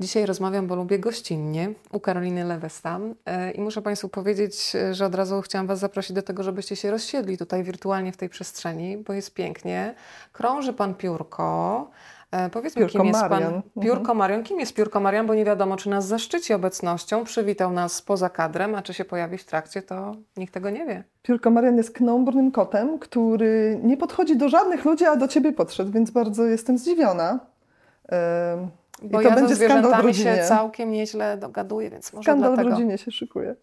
Dzisiaj rozmawiam, bo lubię gościnnie u Karoliny Lewestam e, i muszę Państwu powiedzieć, że od razu chciałam Was zaprosić do tego, żebyście się rozsiedli tutaj wirtualnie w tej przestrzeni, bo jest pięknie. Krąży Pan piórko. E, powiedzmy, Piórko kim jest Marian. Pan Mhm. Piórko Marian? Kim jest Piórko Marian? Bo nie wiadomo, czy nas zaszczyci obecnością, przywitał nas poza kadrem, a czy się pojawi w trakcie, to nikt tego nie wie. Piórko Marian jest knombrnym kotem, który nie podchodzi do żadnych ludzi, a do ciebie podszedł, więc bardzo jestem zdziwiona. Ym, Bo I to ja będzie ze skandal w zwierzętami się całkiem nieźle dogaduję, więc może Skandal w dlatego. rodzinie się szykuje.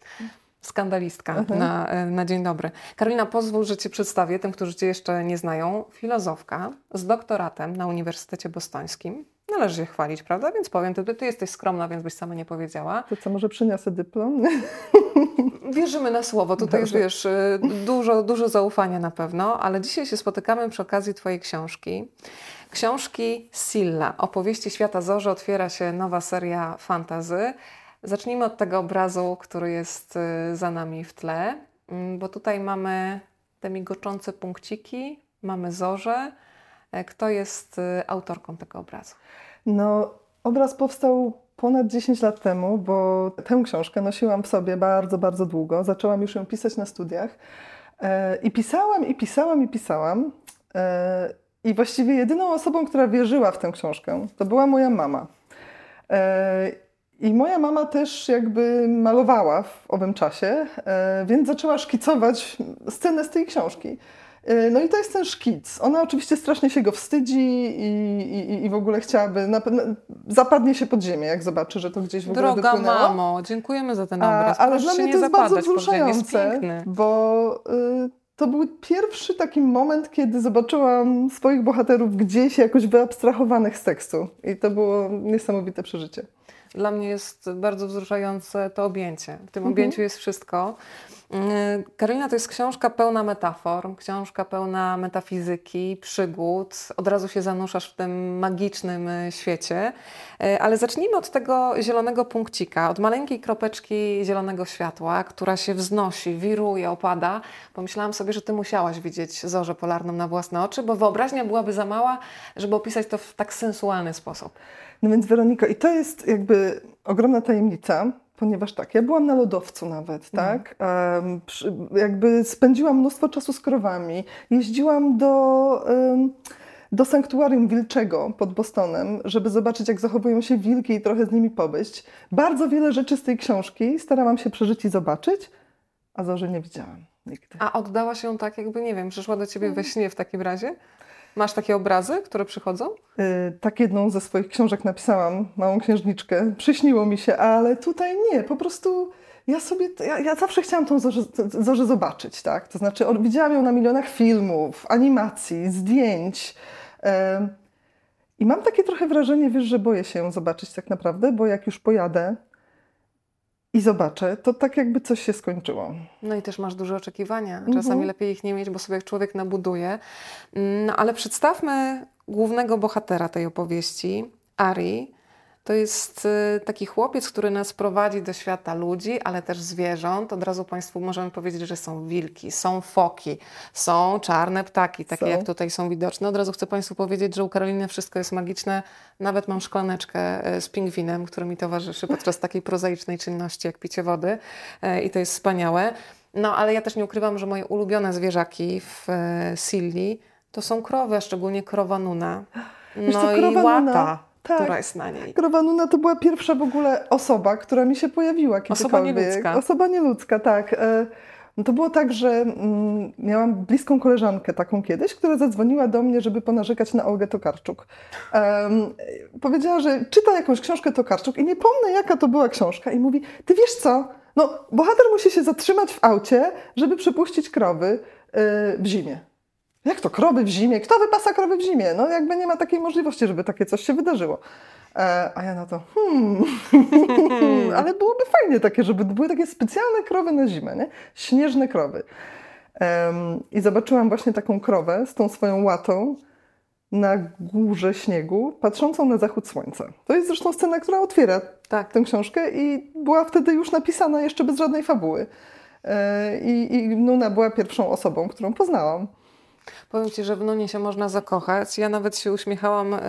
Skandalistka Mhm. na, e, na dzień dobry. Karolina, pozwól, że Cię przedstawię tym, którzy Cię jeszcze nie znają. Filozofka z doktoratem na Uniwersytecie Bostońskim. Należy się chwalić, prawda? Więc powiem, ty, ty jesteś skromna, więc byś sama nie powiedziała. To co, może przyniosę dyplom? Wierzymy na słowo. Tutaj Dobrze. wiesz, y, dużo, dużo zaufania na pewno, ale dzisiaj się spotykamy przy okazji Twojej książki. Książki Silla. Opowieści świata Zorze otwiera się nowa seria fantazy. Zacznijmy od tego obrazu, który jest y, za nami w tle, Mm, bo tutaj mamy te migoczące punkciki, mamy zorze. E, Kto jest y, autorką tego obrazu? No, obraz powstał ponad 10 lat temu, bo tę książkę nosiłam w sobie bardzo, bardzo długo. Zaczęłam już ją pisać na studiach. E, I pisałam, i pisałam, i pisałam. I właściwie jedyną osobą, która wierzyła w tę książkę, to była moja mama. E, I moja mama też jakby malowała w owym czasie, e, więc zaczęła szkicować scenę z tej książki. E, No i to jest ten szkic. Ona oczywiście strasznie się go wstydzi i, i, i w ogóle chciałaby, na, pewno zapadnie się pod ziemię, jak zobaczy, że to gdzieś w ogóle Droga wypłynęło. mamo, dziękujemy za ten A, obraz. ale Proszę dla mnie nie to jest bardzo wzruszające, bo y, to był pierwszy taki moment, kiedy zobaczyłam swoich bohaterów gdzieś jakoś wyabstrahowanych z tekstu. I to było niesamowite przeżycie. Dla mnie jest bardzo wzruszające to objęcie. W tym Mhm. objęciu jest wszystko. Yy, Karolina to jest książka pełna metafor, książka pełna metafizyki, przygód. Od razu się zanuszasz w tym magicznym y, świecie. Yy, Ale zacznijmy od tego zielonego punkcika, od maleńkiej kropeczki zielonego światła, która się wznosi, wiruje, opada. Pomyślałam sobie, że ty musiałaś widzieć zorzę polarną na własne oczy, bo wyobraźnia byłaby za mała, żeby opisać to w tak sensualny sposób. No więc Weroniko, i to jest jakby ogromna tajemnica, ponieważ tak, ja byłam na lodowcu nawet, tak? Em, przy, jakby spędziłam mnóstwo czasu z krowami, jeździłam do, em, do sanktuarium wilczego pod Bostonem, żeby zobaczyć, jak zachowują się wilki i trochę z nimi pobyć. Bardzo wiele rzeczy z tej książki starałam się przeżyć i zobaczyć, a zorzy nie widziałam nigdy. A oddała się tak, jakby, nie wiem, przyszła do ciebie Mhm. we śnie w takim razie? Masz takie obrazy, które przychodzą? Y, Tak jedną ze swoich książek napisałam, małą księżniczkę. Przyśniło mi się, ale tutaj nie, po prostu ja sobie, ja, ja zawsze chciałam tą zorzę, zorzę zobaczyć, tak? To znaczy widziałam ją na milionach filmów, animacji, zdjęć. Em, I mam takie trochę wrażenie, wiesz, że boję się ją zobaczyć tak naprawdę, bo jak już pojadę i zobaczę, to tak jakby coś się skończyło. No i też masz duże oczekiwania. Mhm. Czasami lepiej ich nie mieć, bo sobie jak człowiek nabuduje. No ale przedstawmy głównego bohatera tej opowieści, Ari. To jest y, taki chłopiec, który nas prowadzi do świata ludzi, ale też zwierząt. Od razu Państwu możemy powiedzieć, że są wilki, są foki, są czarne ptaki, takie Są. jak tutaj są widoczne. Od razu chcę Państwu powiedzieć, że u Karoliny wszystko jest magiczne. Nawet mam szklaneczkę y, z pingwinem, który mi towarzyszy podczas takiej prozaicznej czynności jak picie wody y, i to jest wspaniałe. No ale ja też nie ukrywam, że moje ulubione zwierzaki w Silli to są krowy, a szczególnie krowa Nuna. Wiesz No co, i łata, tak. która jest na niej. Krowa Nuna to była pierwsza w ogóle osoba, która mi się pojawiła Osoba kiedykolwiek. nieludzka. Osoba nieludzka, tak. E, no To było tak, że mm, miałam bliską koleżankę taką kiedyś, która zadzwoniła do mnie, żeby ponarzekać na Olgę Tokarczuk. Em, powiedziała, że czyta jakąś książkę Tokarczuk i nie pomnę jaka to była książka i mówi, ty wiesz co, no bohater musi się zatrzymać w aucie, żeby przepuścić krowy e, w zimie. Jak to krowy w zimie? Kto wypasa krowy w zimie? No jakby nie ma takiej możliwości, żeby takie coś się wydarzyło. E, a ja na to, hmm, ale byłoby fajnie takie, żeby były takie specjalne krowy na zimę, nie? Śnieżne krowy. I zobaczyłam właśnie taką krowę z tą swoją łatą na górze śniegu, patrzącą na zachód słońca. To jest zresztą scena, która otwiera Tak. tę książkę i była wtedy już napisana jeszcze bez żadnej fabuły. E, I, I Nuna była pierwszą osobą, którą poznałam. Powiem Ci, że w Nunie się można zakochać. Ja nawet się uśmiechałam, e,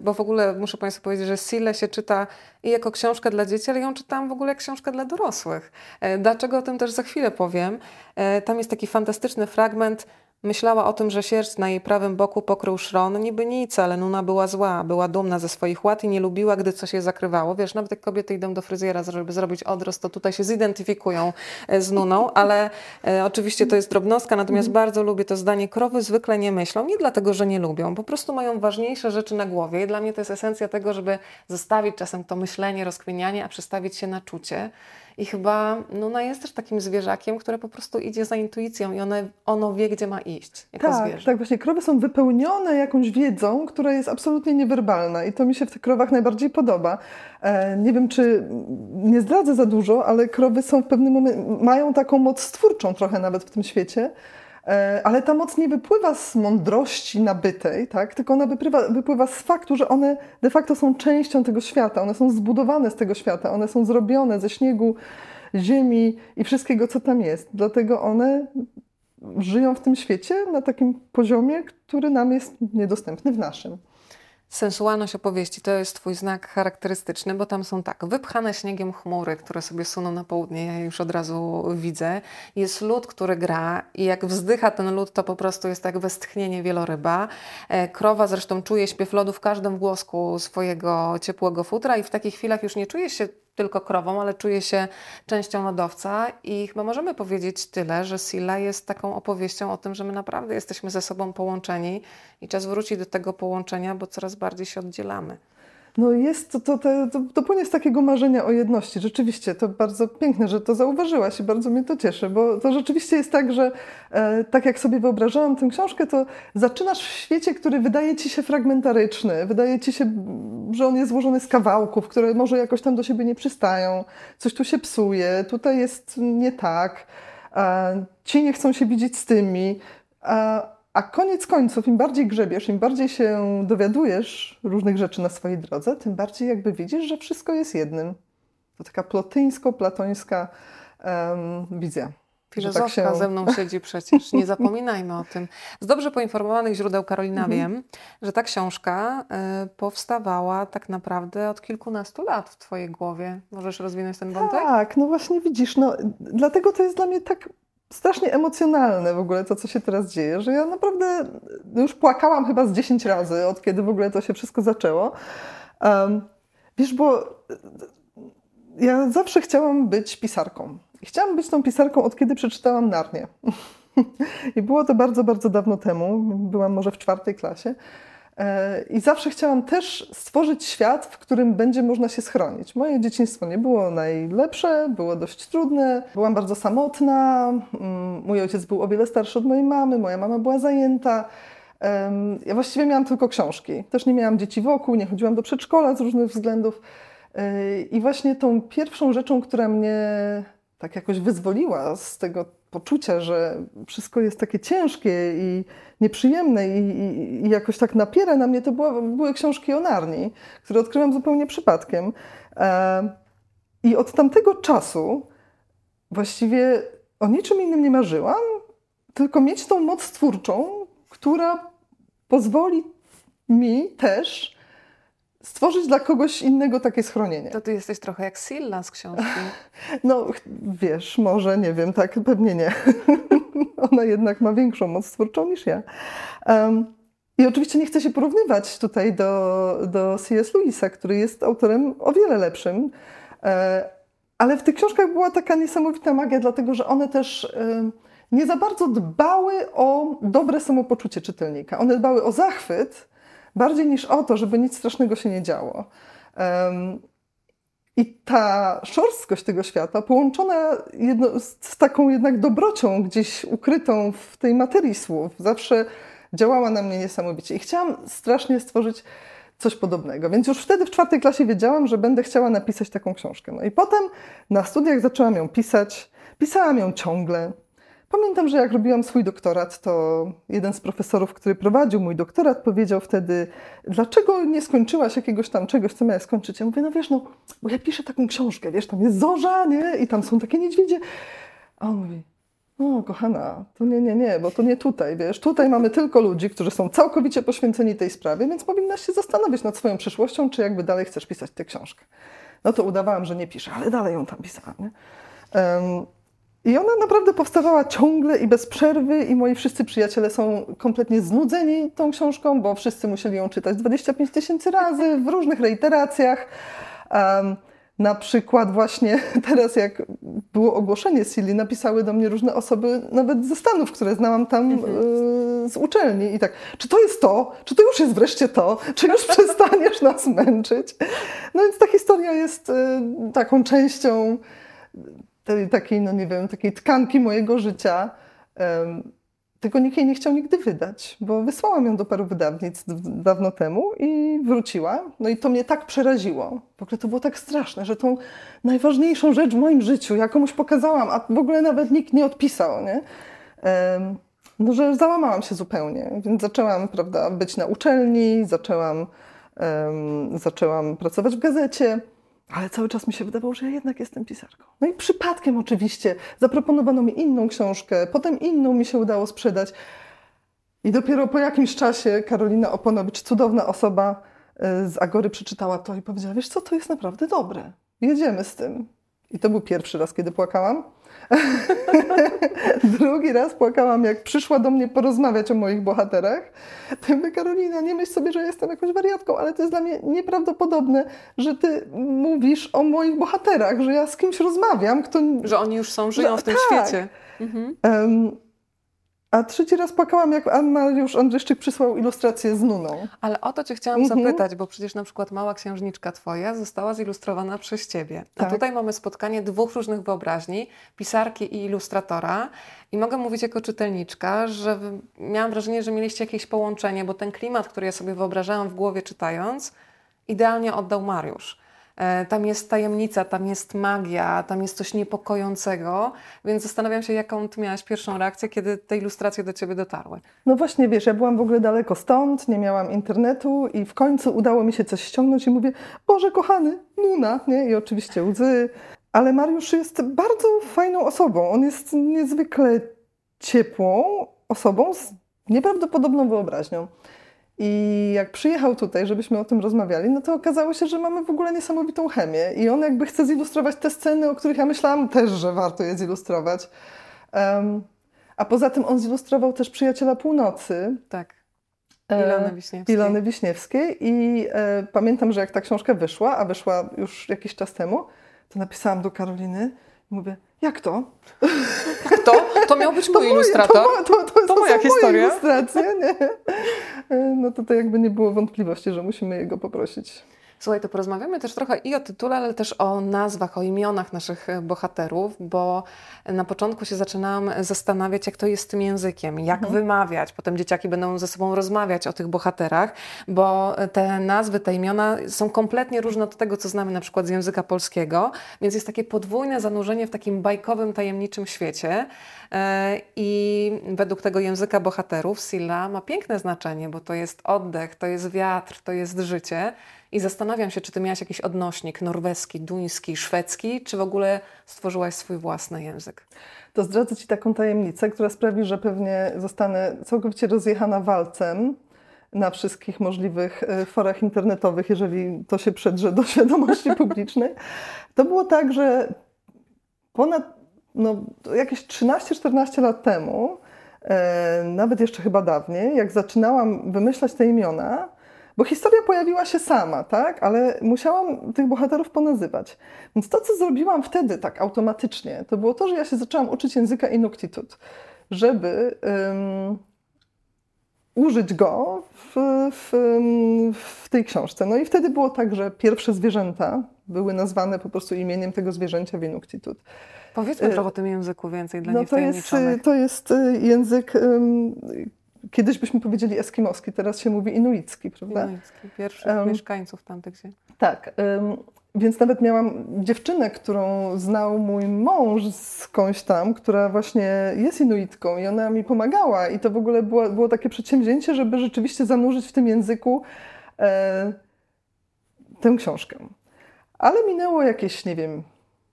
bo w ogóle muszę Państwu powiedzieć, że Sile się czyta i jako książka dla dzieci, ale ją czytałam w ogóle jak książka dla dorosłych. E, dlaczego o tym też za chwilę powiem. E, tam jest taki fantastyczny fragment, Myślała o tym, że sierść na jej prawym boku pokrył szron, niby nic, ale Nuna była zła, była dumna ze swoich ład i nie lubiła, gdy coś je zakrywało. Wiesz, nawet jak kobiety idą do fryzjera, żeby zrobić odrost, to tutaj się zidentyfikują e, z Nuną, ale e, oczywiście to jest drobnostka, natomiast mhm. bardzo lubię to zdanie, krowy zwykle nie myślą, nie dlatego, że nie lubią, po prostu mają ważniejsze rzeczy na głowie i dla mnie to jest esencja tego, żeby zostawić czasem to myślenie, rozkminianie, a przestawić się na czucie. I chyba Nuna jest też takim zwierzakiem, które po prostu idzie za intuicją i one, ono wie, gdzie ma iść. Jako tak, zwierzę. tak, właśnie krowy są wypełnione jakąś wiedzą, która jest absolutnie niewerbalna i to mi się w tych krowach najbardziej podoba. E, nie wiem, czy nie zdradzę za dużo, ale krowy są w pewnym momencie, mają taką moc stwórczą trochę nawet w tym świecie, ale ta moc nie wypływa z mądrości nabytej, tak? tylko ona wypływa, wypływa z faktu, że one de facto są częścią tego świata, one są zbudowane z tego świata, one są zrobione ze śniegu, ziemi i wszystkiego, co tam jest. Dlatego one żyją w tym świecie na takim poziomie, który nam jest niedostępny w naszym. Sensualność opowieści to jest Twój znak charakterystyczny, bo tam są tak, wypchane śniegiem chmury, które sobie suną na południe, ja już od razu widzę. Jest lód, który gra i jak wzdycha ten lód, to po prostu jest jak westchnienie wieloryba. E, krowa zresztą czuje śpiew lodu w każdym włosku swojego ciepłego futra i w takich chwilach już nie czuje się tylko krową, ale czuje się częścią lodowca i chyba możemy powiedzieć tyle, że Silla jest taką opowieścią o tym, że my naprawdę jesteśmy ze sobą połączeni i czas wrócić do tego połączenia, bo coraz bardziej się oddzielamy. No jest to, to, to, to płynie z takiego marzenia o jedności. Rzeczywiście, to bardzo piękne, że to zauważyłaś i bardzo mnie to cieszy, bo to rzeczywiście jest tak, że e, tak jak sobie wyobrażałam tę książkę, to zaczynasz w świecie, który wydaje ci się fragmentaryczny, wydaje ci się, że on jest złożony z kawałków, które może jakoś tam do siebie nie przystają, coś tu się psuje, tutaj jest nie tak, e, ci nie chcą się widzieć z tymi. E, a koniec końców, im bardziej grzebiesz, im bardziej się dowiadujesz różnych rzeczy na swojej drodze, tym bardziej jakby widzisz, że wszystko jest jednym. To taka plotyńsko-platońska um, wizja. Filozofka tak się... ze mną siedzi przecież, nie zapominajmy o tym. Z dobrze poinformowanych źródeł Karolina mhm. wiem, że ta książka y, powstawała tak naprawdę od kilkunastu lat w Twojej głowie. Możesz rozwinąć ten wątek? Tak, no właśnie widzisz, no, dlatego to jest dla mnie tak strasznie emocjonalne w ogóle to, co się teraz dzieje, że ja naprawdę już płakałam chyba z 10 razy, od kiedy w ogóle to się wszystko zaczęło. Um, wiesz, bo ja zawsze chciałam być pisarką. Chciałam być tą pisarką, od kiedy przeczytałam Narnię. I było to bardzo, bardzo dawno temu. Byłam może w czwartej klasie. E, I zawsze chciałam też stworzyć świat, w którym będzie można się schronić. Moje dzieciństwo nie było najlepsze, było dość trudne. Byłam bardzo samotna. Mm, mój ojciec był o wiele starszy od mojej mamy, moja mama była zajęta. Ja właściwie miałam tylko książki. Też nie miałam dzieci wokół, nie chodziłam do przedszkola z różnych względów. E, I właśnie tą pierwszą rzeczą, która mnie tak jakoś wyzwoliła z tego poczucia, że wszystko jest takie ciężkie i nieprzyjemne i, i, i jakoś tak napiera na mnie, to była, były książki o Narni, które odkryłam zupełnie przypadkiem. E, I od tamtego czasu właściwie o niczym innym nie marzyłam, tylko mieć tą moc twórczą, która pozwoli mi też stworzyć dla kogoś innego takie schronienie. To ty jesteś trochę jak Silla z książki. No, wiesz, może, nie wiem, tak, pewnie nie. Ona jednak ma większą moc twórczą niż ja. Um, I oczywiście nie chcę się porównywać tutaj do, do C.S. Lewisa, który jest autorem o wiele lepszym, e, ale w tych książkach była taka niesamowita magia, dlatego że one też e, nie za bardzo dbały o dobre samopoczucie czytelnika. One dbały o zachwyt, bardziej niż o to, żeby nic strasznego się nie działo. I ta szorstkość tego świata, połączona jedno, z taką jednak dobrocią gdzieś ukrytą w tej materii słów, zawsze działała na mnie niesamowicie. I chciałam strasznie stworzyć coś podobnego. Więc już wtedy w czwartej klasie wiedziałam, że będę chciała napisać taką książkę. No i potem na studiach zaczęłam ją pisać. Pisałam ją ciągle. Pamiętam, że jak robiłam swój doktorat, to jeden z profesorów, który prowadził mój doktorat, powiedział wtedy, dlaczego nie skończyłaś jakiegoś tam czegoś, co miałeś skończyć? Ja mówię, no wiesz, no, bo ja piszę taką książkę, wiesz, tam jest zorza, nie? I tam są takie niedźwiedzie. A on mówi, O, kochana, to nie, nie, nie, bo to nie tutaj, wiesz. Tutaj mamy tylko ludzi, którzy są całkowicie poświęceni tej sprawie, więc powinnaś się zastanowić nad swoją przyszłością, czy jakby dalej chcesz pisać tę książkę. No to udawałam, że nie piszę, ale dalej ją tam pisałam. Nie? Um, I ona naprawdę powstawała ciągle i bez przerwy, i moi wszyscy przyjaciele są kompletnie znudzeni tą książką, bo wszyscy musieli ją czytać 25 tysięcy razy w różnych reiteracjach. Um, na przykład właśnie teraz, jak było ogłoszenie Silly, napisały do mnie różne osoby, nawet ze Stanów, które znałam tam mhm. y, z uczelni. I tak, czy to jest to? Czy to już jest wreszcie to? Czy już przestaniesz nas męczyć? No więc ta historia jest y, taką częścią tej takiej, no nie wiem, takiej tkanki mojego życia. Tylko nikt jej nie chciał nigdy wydać, bo wysłałam ją do paru wydawnictw dawno temu i wróciła. No i to mnie tak przeraziło. W ogóle to było tak straszne, że tą najważniejszą rzecz w moim życiu ja komuś pokazałam, a w ogóle nawet nikt nie odpisał, nie? No, że załamałam się zupełnie, więc zaczęłam, prawda, być na uczelni, zaczęłam, um, zaczęłam pracować w gazecie. Ale cały czas mi się wydawało, że ja jednak jestem pisarką. No i przypadkiem oczywiście zaproponowano mi inną książkę, potem inną mi się udało sprzedać. I dopiero po jakimś czasie Karolina Oponowicz, cudowna osoba y, z Agory, przeczytała to i powiedziała: Wiesz co, to jest naprawdę dobre. Jedziemy z tym. I to był pierwszy raz, kiedy płakałam. Drugi raz płakałam, jak przyszła do mnie porozmawiać o moich bohaterach. To mówię, Karolina, nie myśl sobie, że jestem jakąś wariatką, ale to jest dla mnie nieprawdopodobne, że ty mówisz o moich bohaterach, że ja z kimś rozmawiam, kto... Że oni już są, żyją w tym tak. świecie. Mhm. Um, a trzeci raz płakałam, jak Ann Mariusz Andryszczyk przysłał ilustrację z Nuną. Ale o to Cię chciałam mhm. zapytać, bo przecież na przykład Mała Księżniczka Twoja została zilustrowana przez Ciebie. A tak. tutaj mamy spotkanie dwóch różnych wyobraźni, pisarki i ilustratora. I mogę mówić jako czytelniczka, że miałam wrażenie, że mieliście jakieś połączenie, bo ten klimat, który ja sobie wyobrażałam w głowie czytając, idealnie oddał Mariusz. E, tam jest tajemnica, tam jest magia, tam jest coś niepokojącego, więc zastanawiam się, jaką ty miałaś pierwszą reakcję, kiedy te ilustracje do ciebie dotarły. No właśnie, wiesz, ja byłam w ogóle daleko stąd, nie miałam internetu i w końcu udało mi się coś ściągnąć i mówię, Boże kochany, Nuna, nie? I oczywiście łzy. Ale Mariusz jest bardzo fajną osobą. On jest niezwykle ciepłą osobą z nieprawdopodobną wyobraźnią. I jak przyjechał tutaj, żebyśmy o tym rozmawiali, no to okazało się, że mamy w ogóle niesamowitą chemię. I on jakby chce zilustrować te sceny, o których ja myślałam też, że warto je zilustrować. Um, a poza tym on zilustrował też Przyjaciela Północy. Tak. Ilony Wiśniewskiej. Ilony Wiśniewskiej. I e, pamiętam, że jak ta książka wyszła, a wyszła już jakiś czas temu, to napisałam do Karoliny i mówię, jak to? To? To miał być mój ilustrator? To, to, to, to, to moja historia. ilustracje, nie? No tutaj jakby nie było wątpliwości, że musimy jego poprosić. Słuchaj, to porozmawiamy też trochę i o tytule, ale też o nazwach, o imionach naszych e, bohaterów, bo na początku się zaczynałam zastanawiać, jak to jest z tym językiem, jak mhm. wymawiać. Potem dzieciaki będą ze sobą rozmawiać o tych bohaterach, bo te nazwy, te imiona są kompletnie różne od tego, co znamy na przykład z języka polskiego, więc jest takie podwójne zanurzenie w takim bajkowym, tajemniczym świecie. E, I według tego języka bohaterów Silla ma piękne znaczenie, bo to jest oddech, to jest wiatr, to jest życie. I zastanawiam się, czy ty miałaś jakiś odnośnik norweski, duński, szwedzki, czy w ogóle stworzyłaś swój własny język? To zdradzę ci taką tajemnicę, która sprawi, że pewnie zostanę całkowicie rozjechana walcem na wszystkich możliwych e, forach internetowych, jeżeli to się przedrze do świadomości publicznej. To było tak, że ponad no, jakieś 13-14 lat temu, e, nawet jeszcze chyba dawniej, jak zaczynałam wymyślać te imiona, bo historia pojawiła się sama, tak? Ale musiałam tych bohaterów ponazywać. Więc to, co zrobiłam wtedy tak automatycznie, to było to, że ja się zaczęłam uczyć języka Inuktitut, żeby um, użyć go w, w, w, tej książce. No i wtedy było tak, że pierwsze zwierzęta były nazwane po prostu imieniem tego zwierzęcia w Inuktitut. Powiedzmy trochę o tym języku więcej dla no to jest, to jest y, język Kiedyś byśmy powiedzieli eskimoski, teraz się mówi inuicki, prawda? Inuicki, pierwszych um, mieszkańców tamtych ziem. Tak. Um, więc nawet miałam dziewczynę, którą znał mój mąż skądś tam, która właśnie jest inuitką i ona mi pomagała. I to w ogóle było, było takie przedsięwzięcie, żeby rzeczywiście zanurzyć w tym języku e, tę książkę. Ale minęło jakieś, nie wiem,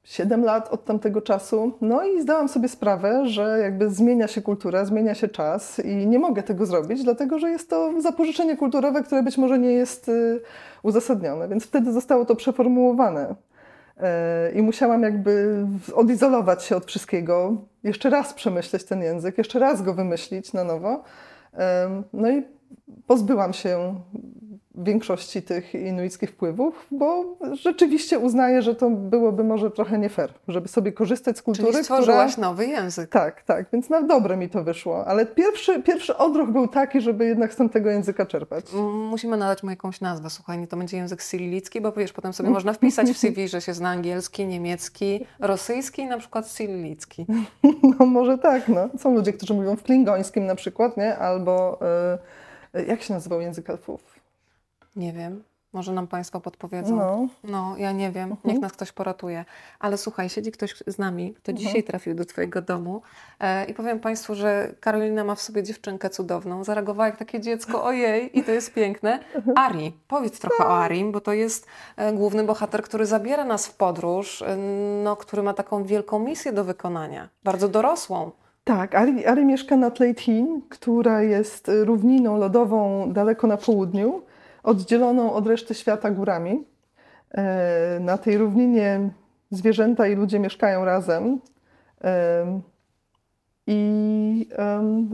7 lat od tamtego czasu. No i zdałam sobie sprawę, że jakby zmienia się kultura, zmienia się czas i nie mogę tego zrobić, dlatego że jest to zapożyczenie kulturowe, które być może nie jest y, uzasadnione. Więc wtedy zostało to przeformułowane. E, I musiałam jakby odizolować się od wszystkiego, jeszcze raz przemyśleć ten język, jeszcze raz go wymyślić na nowo. No i pozbyłam się większości tych inuickich wpływów, bo rzeczywiście uznaję, że to byłoby może trochę nie fair, żeby sobie korzystać z kultury, Czyli stworzyłaś która... nowy język. Tak, tak, więc na dobre mi to wyszło, ale pierwszy, pierwszy odruch był taki, żeby jednak z tamtego języka czerpać. Musimy nadać mu jakąś nazwę, słuchaj, nie to będzie język cyrylicki, bo wiesz, potem sobie można wpisać w CV, że się zna angielski, niemiecki, rosyjski i na przykład cyrylicki. No może tak, no. Są ludzie, którzy mówią w klingońskim na przykład, nie? Albo... Yy, jak się nazywał język elfów? Nie wiem. Może nam Państwo podpowiedzą. No, no ja nie wiem. Uh-huh. Niech nas ktoś poratuje. Ale słuchaj, siedzi ktoś z nami, kto uh-huh. dzisiaj trafił do Twojego domu e, i powiem Państwu, że Karolina ma w sobie dziewczynkę cudowną. Zareagowała jak takie dziecko, ojej, i to jest piękne. Ari, powiedz trochę o Arim, bo to jest e, główny bohater, który zabiera nas w podróż, e, no, który ma taką wielką misję do wykonania, bardzo dorosłą. Tak, Ari, Ari mieszka na Tleitin, która jest równiną lodową daleko na południu oddzieloną od reszty świata górami. E, na tej równinie zwierzęta i ludzie mieszkają razem. E, I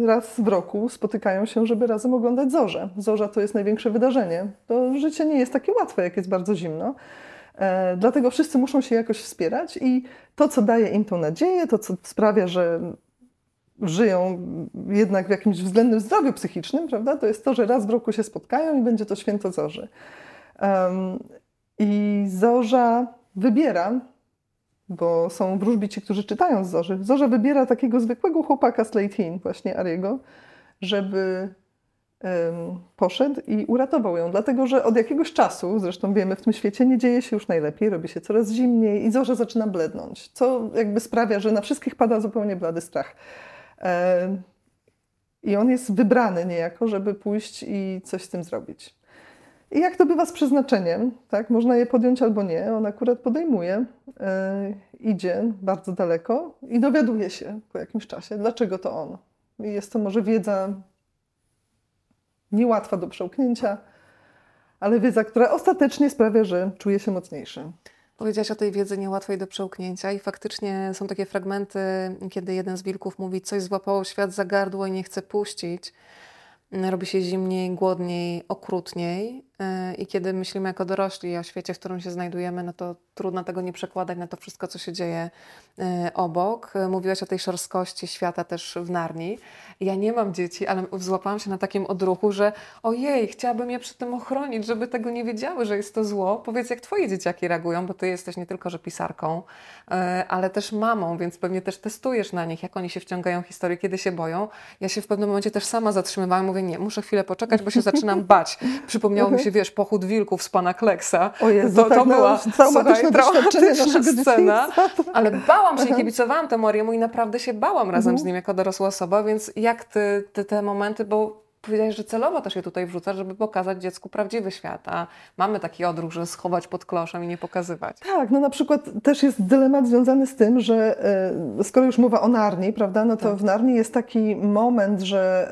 raz w roku spotykają się, żeby razem oglądać zorze. Zorza to jest największe wydarzenie. To życie nie jest takie łatwe, jak jest bardzo zimno. E, dlatego wszyscy muszą się jakoś wspierać i to, co daje im tą nadzieję, to, co sprawia, że żyją jednak w jakimś względnym zdrowiu psychicznym, prawda? To jest to, że raz w roku się spotkają i będzie to święto zorzy. Um, I zorza wybiera, bo są wróżbi ci, którzy czytają z zorzy. Zorza wybiera takiego zwykłego chłopaka z Leitin, właśnie Ariego, żeby um, poszedł i uratował ją. Dlatego, że od jakiegoś czasu, zresztą wiemy, w tym świecie nie dzieje się już najlepiej, robi się coraz zimniej i zorza zaczyna blednąć, co jakby sprawia, że na wszystkich pada zupełnie blady strach. I on jest wybrany niejako, żeby pójść i coś z tym zrobić. I jak to bywa z przeznaczeniem, tak? Można je podjąć albo nie. On akurat podejmuje, e, idzie bardzo daleko i dowiaduje się po jakimś czasie, dlaczego to on. I jest to może wiedza niełatwa do przełknięcia, ale wiedza, która ostatecznie sprawia, że czuje się mocniejszy. Powiedziałaś o tej wiedzy niełatwej do przełknięcia i faktycznie są takie fragmenty, kiedy jeden z wilków mówi, coś złapało świat za gardło i nie chce puścić. Robi się zimniej, głodniej, okrutniej i kiedy myślimy jako dorośli o świecie, w którym się znajdujemy, no to trudno tego nie przekładać na to wszystko, co się dzieje y, obok. Mówiłaś o tej szorstkości świata też w Narni. Ja nie mam dzieci, ale złapałam się na takim odruchu, że ojej, chciałabym je przed tym ochronić, żeby tego nie wiedziały, że jest to zło. Powiedz, jak twoje dzieciaki reagują, bo ty jesteś nie tylko, że pisarką, y, ale też mamą, więc pewnie też testujesz na nich, jak oni się wciągają w historię, kiedy się boją. Ja się w pewnym momencie też sama zatrzymywałam, mówię, nie, muszę chwilę poczekać, bo się zaczynam bać. Przypomniało mi się, wiesz, pochód wilków z pana Kleksa. O Jezu, to, to tak, była no, traumatyczna, traumatyczna scena, ale bałam się i kibicowałam temu Ariemu i naprawdę się bałam razem mhm. z nim jako dorosła osoba, więc jak ty, ty te momenty, bo powiedziałeś, że celowo też je tutaj wrzucasz, żeby pokazać dziecku prawdziwy świat, a mamy taki odruch, że schować pod kloszem i nie pokazywać. Tak, no na przykład też jest dylemat związany z tym, że e, skoro już mowa o Narni, prawda, no to tak. w Narni jest taki moment, że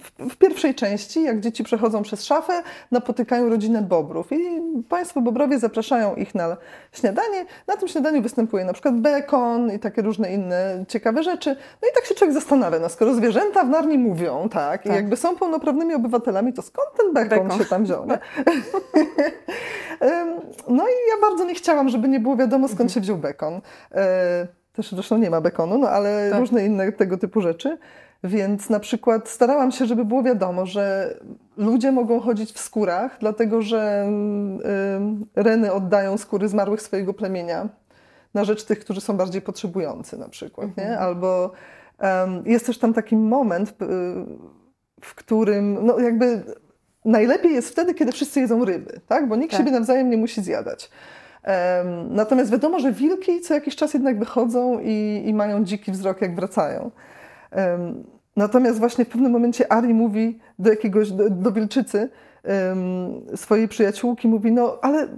w, w, pierwszej części, jak dzieci przechodzą przez szafę, napotykają rodzinę Bobrów i państwo Bobrowie zapraszają ich na śniadanie. Na tym śniadaniu występuje na przykład bekon i takie różne inne ciekawe rzeczy. No i tak się człowiek zastanawia, no skoro zwierzęta w Narni mówią, tak, tak. i jakby są pełnoprawnymi obywatelami, to skąd ten bekon, bekon. się tam wziął? Nie? no i ja bardzo nie chciałam, żeby nie było wiadomo, skąd się wziął bekon. E, też zresztą nie ma bekonu, no ale tak. różne inne tego typu rzeczy. Więc na przykład starałam się, żeby było wiadomo, że ludzie mogą chodzić w skórach, dlatego że reny oddają skóry zmarłych swojego plemienia na rzecz tych, którzy są bardziej potrzebujący na przykład. Nie? Mhm. Albo um, jest też tam taki moment, w którym no jakby najlepiej jest wtedy, kiedy wszyscy jedzą ryby, tak? bo nikt tak. siebie nawzajem nie musi zjadać. Um, natomiast wiadomo, że wilki co jakiś czas jednak wychodzą i, i mają dziki wzrok, jak wracają. Um, natomiast właśnie w pewnym momencie Ari mówi do jakiegoś, do, do wilczycy, swojej przyjaciółki mówi, no ale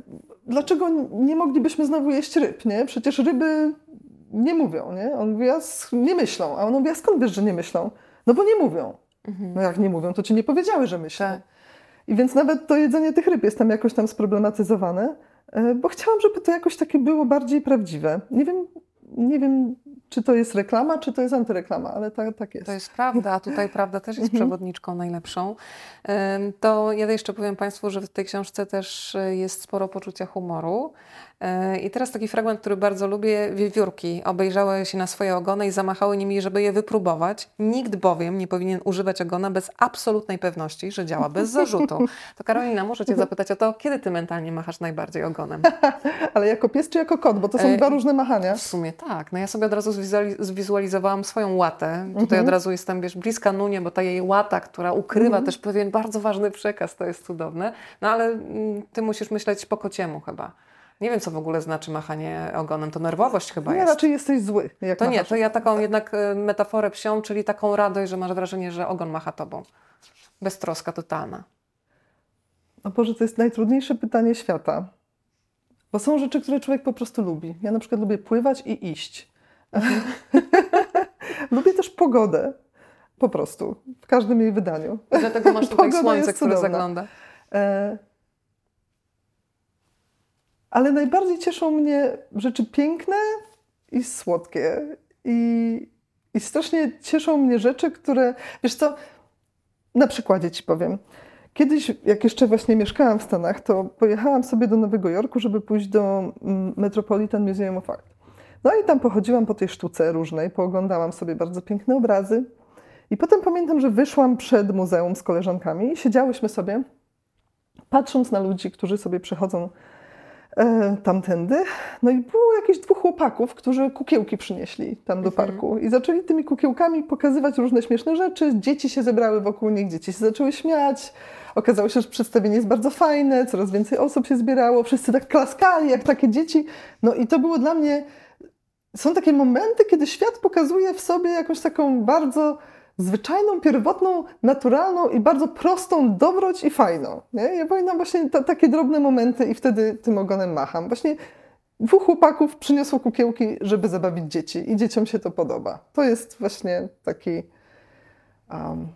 dlaczego nie moglibyśmy znowu jeść ryb, nie? Przecież ryby nie mówią, nie? On mówi, a nie myślą. A on mówi, a skąd wiesz, że nie myślą? No bo nie mówią. Mhm. No jak nie mówią, to ci nie powiedziały, że myślą. Tak. I więc nawet to jedzenie tych ryb jest tam jakoś tam sproblematyzowane, bo chciałam, żeby to jakoś takie było bardziej prawdziwe. Nie wiem, nie wiem czy to jest reklama, czy to jest antyreklama, ale tak, tak jest. To jest prawda, a tutaj prawda też jest mhm. przewodniczką najlepszą. To ja jeszcze powiem Państwu, że w tej książce też e, jest sporo poczucia humoru. E, I teraz taki fragment, który bardzo lubię. Wiewiórki obejrzały się na swoje ogony i zamachały nimi, żeby je wypróbować. Nikt bowiem nie powinien używać ogona bez absolutnej pewności, że działa bez zarzutu. To Karolina, muszę Cię zapytać o to, kiedy Ty mentalnie machasz najbardziej ogonem? Ale jako pies czy jako kot? Bo to są e, dwa różne machania. W sumie tak. No ja sobie od razu zwizualizowałam swoją łatę. Tutaj mhm. od razu jestem, wiesz, bliska Nunie, bo ta jej łata, która ukrywa mhm. też pewien bardzo ważny przekaz, to jest cudowne. No ale mm, Ty musisz myśleć po kociemu chyba. Nie wiem, co w ogóle znaczy machanie ogonem. To nerwowość chyba nie, jest. raczej jesteś zły. to nie, to ja taką jednak e, metaforę psią, czyli taką radość, że masz wrażenie, że ogon macha tobą. Beztroska totalna. O Boże, to jest najtrudniejsze pytanie świata. Bo są rzeczy, które człowiek po prostu lubi. Ja na przykład lubię pływać i iść. lubię też pogodę. Po prostu. W każdym jej wydaniu. I dlatego masz tutaj słońce, które zagląda. E ale najbardziej cieszą mnie rzeczy piękne i słodkie. I, I strasznie cieszą mnie rzeczy, które. Wiesz co, na przykładzie ci powiem. Kiedyś, jak jeszcze właśnie mieszkałam w Stanach, to pojechałam sobie do Nowego Jorku, żeby pójść do mm, Metropolitan Museum of Art. No i tam pochodziłam po tej sztuce różnej, pooglądałam sobie bardzo piękne obrazy. I potem pamiętam, że wyszłam przed muzeum z koleżankami i siedziałyśmy sobie, patrząc na ludzi, którzy sobie przechodzą tamtędy. No i było jakieś dwóch chłopaków, którzy kukiełki przynieśli tam do mhm. parku i zaczęli tymi kukiełkami pokazywać różne śmieszne rzeczy. Dzieci się zebrały wokół nich, dzieci się zaczęły śmiać. Okazało się, że przedstawienie jest bardzo fajne, coraz więcej osób się zbierało, wszyscy tak klaskali jak takie dzieci. No i to było dla mnie... Są takie momenty, kiedy świat pokazuje w sobie jakąś taką bardzo zwyczajną, pierwotną, naturalną i bardzo prostą dobroć i fajną. Nie? Ja pamiętam właśnie takie drobne momenty i wtedy tym ogonem macham. Właśnie dwóch chłopaków przyniosło kukiełki, żeby zabawić dzieci i dzieciom się to podoba. To jest właśnie taki, um,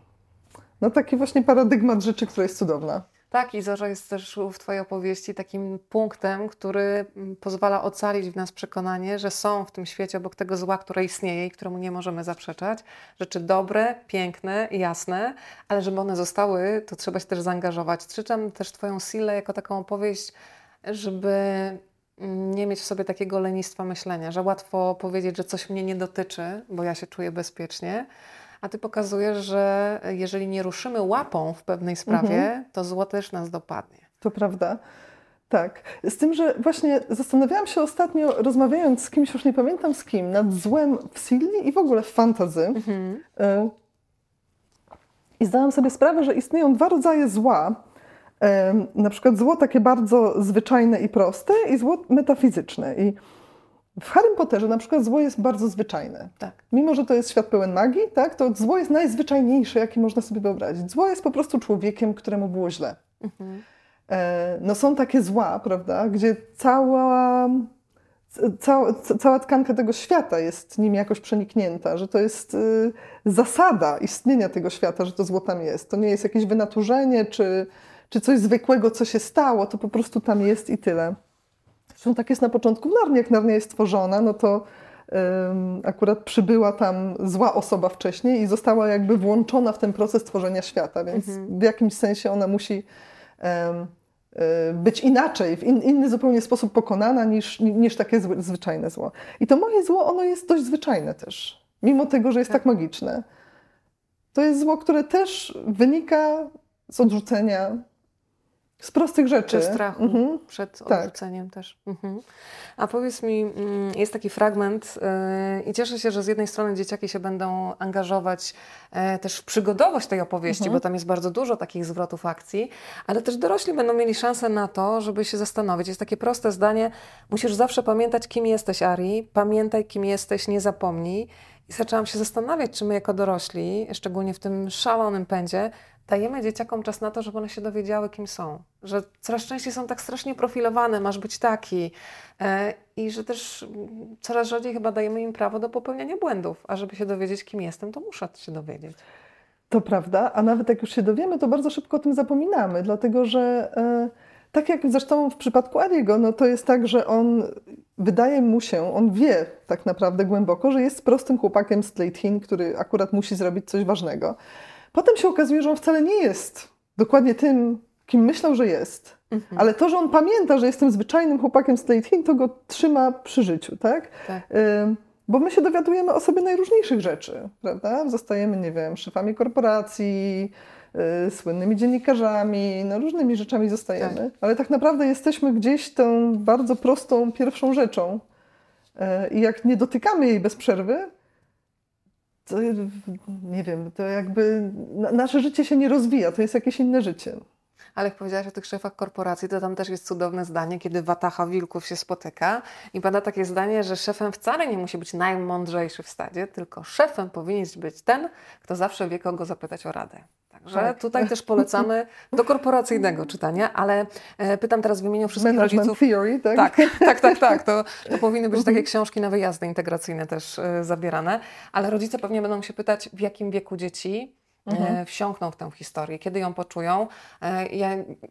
no taki właśnie paradygmat rzeczy, która jest cudowna. Tak, i Zorza jest też w Twojej opowieści takim punktem, który mm, pozwala ocalić w nas przekonanie, że są w tym świecie obok tego zła, które istnieje i któremu nie możemy zaprzeczać, rzeczy dobre, piękne, jasne, ale żeby one zostały, to trzeba się też zaangażować. Czytam też Twoją Silę jako taką opowieść, żeby mm, nie mieć w sobie takiego lenistwa myślenia, że łatwo powiedzieć, że coś mnie nie dotyczy, bo ja się czuję bezpiecznie, a ty pokazujesz, że jeżeli nie ruszymy łapą w pewnej sprawie, mhm. to zło też nas dopadnie. To prawda. Tak. Z tym, że właśnie zastanawiałam się ostatnio, rozmawiając z kimś, już nie pamiętam z kim, nad złem w Silli i w ogóle w fantazy. Mhm. Y I zdałam sobie sprawę, że istnieją dwa rodzaje zła. Y na przykład zło takie bardzo zwyczajne i proste i zło metafizyczne. I w Harry Potterze na przykład zło jest bardzo zwyczajne. Tak. Mimo, że to jest świat pełen magii, tak, to zło jest najzwyczajniejsze, jakie można sobie wyobrazić. Zło jest po prostu człowiekiem, któremu było źle. Mhm. E, no są takie zła, prawda, gdzie cała, cała, cała tkanka tego świata jest nim jakoś przeniknięta, że to jest y, zasada istnienia tego świata, że to zło tam jest. To nie jest jakieś wynaturzenie, czy, czy coś zwykłego, co się stało, to po prostu tam jest i tyle. Zresztą tak jest na początku w Narni. Jak Narnia jest tworzona, no to akurat przybyła tam zła osoba wcześniej i została jakby włączona w ten proces tworzenia świata, więc mhm. w jakimś sensie ona musi um, być inaczej, w in, inny zupełnie sposób pokonana niż, niż takie zwyczajne zło. I to moje zło, ono jest dość zwyczajne też, mimo tego, że jest tak, tak magiczne. To jest zło, które też wynika z odrzucenia z prostych rzeczy. Czy strachu mhm. przed tak. odrzuceniem tak. też. Mhm. A powiedz mi, mm, jest taki fragment yy, i cieszę się, że z jednej strony dzieciaki się będą angażować yy, też w przygodowość tej opowieści, mhm. bo tam jest bardzo dużo takich zwrotów akcji, ale też dorośli będą mieli szansę na to, żeby się zastanowić. Jest takie proste zdanie, musisz zawsze pamiętać, kim jesteś, Ari, pamiętaj, kim jesteś, nie zapomnij. I zaczęłam się zastanawiać, czy my jako dorośli, szczególnie w tym szalonym pędzie, dajemy dzieciakom czas na to, żeby one się dowiedziały, kim są. Że coraz częściej są tak strasznie profilowane, masz być taki. E, I że też coraz rzadziej chyba dajemy im prawo do popełniania błędów. A żeby się dowiedzieć, kim jestem, to muszę się dowiedzieć. To prawda, a nawet jak już się dowiemy, to bardzo szybko o tym zapominamy, dlatego że e, tak jak zresztą w przypadku Ariego, no to jest tak, że on wydaje mu się, on wie tak naprawdę głęboko, że jest prostym chłopakiem z Tleitin, który akurat musi zrobić coś ważnego. Potem się okazuje, że on wcale nie jest dokładnie tym, kim myślał, że jest. Mhm. Ale to, że on pamięta, że jestem zwyczajnym chłopakiem z Tleitin, to go trzyma przy życiu, tak? tak. Y bo my się dowiadujemy o sobie najróżniejszych rzeczy, prawda? Zostajemy, nie wiem, szefami korporacji, słynnymi dziennikarzami, no różnymi rzeczami zostajemy, tak. ale tak naprawdę jesteśmy gdzieś tą bardzo prostą pierwszą rzeczą. Yy, I jak nie dotykamy jej bez przerwy, to nie wiem, to jakby nasze życie się nie rozwija, to jest jakieś inne życie. Ale jak powiedziałaś o tych szefach korporacji, to tam też jest cudowne zdanie, kiedy watacha wilków się spotyka i pada takie zdanie, że szefem wcale nie musi być najmądrzejszy w stadzie, tylko szefem powinien być ten, kto zawsze wie, kogo zapytać o radę. Także tak. tutaj też polecamy do korporacyjnego czytania, ale e, pytam teraz w imieniu wszystkich Management rodziców. Theory, tak? Tak, tak, tak, tak. To, to powinny być takie książki na wyjazdy integracyjne też e, zabierane, ale rodzice pewnie będą się pytać, w jakim wieku dzieci mhm. E, wsiąkną w tę historię, kiedy ją poczują. E, ja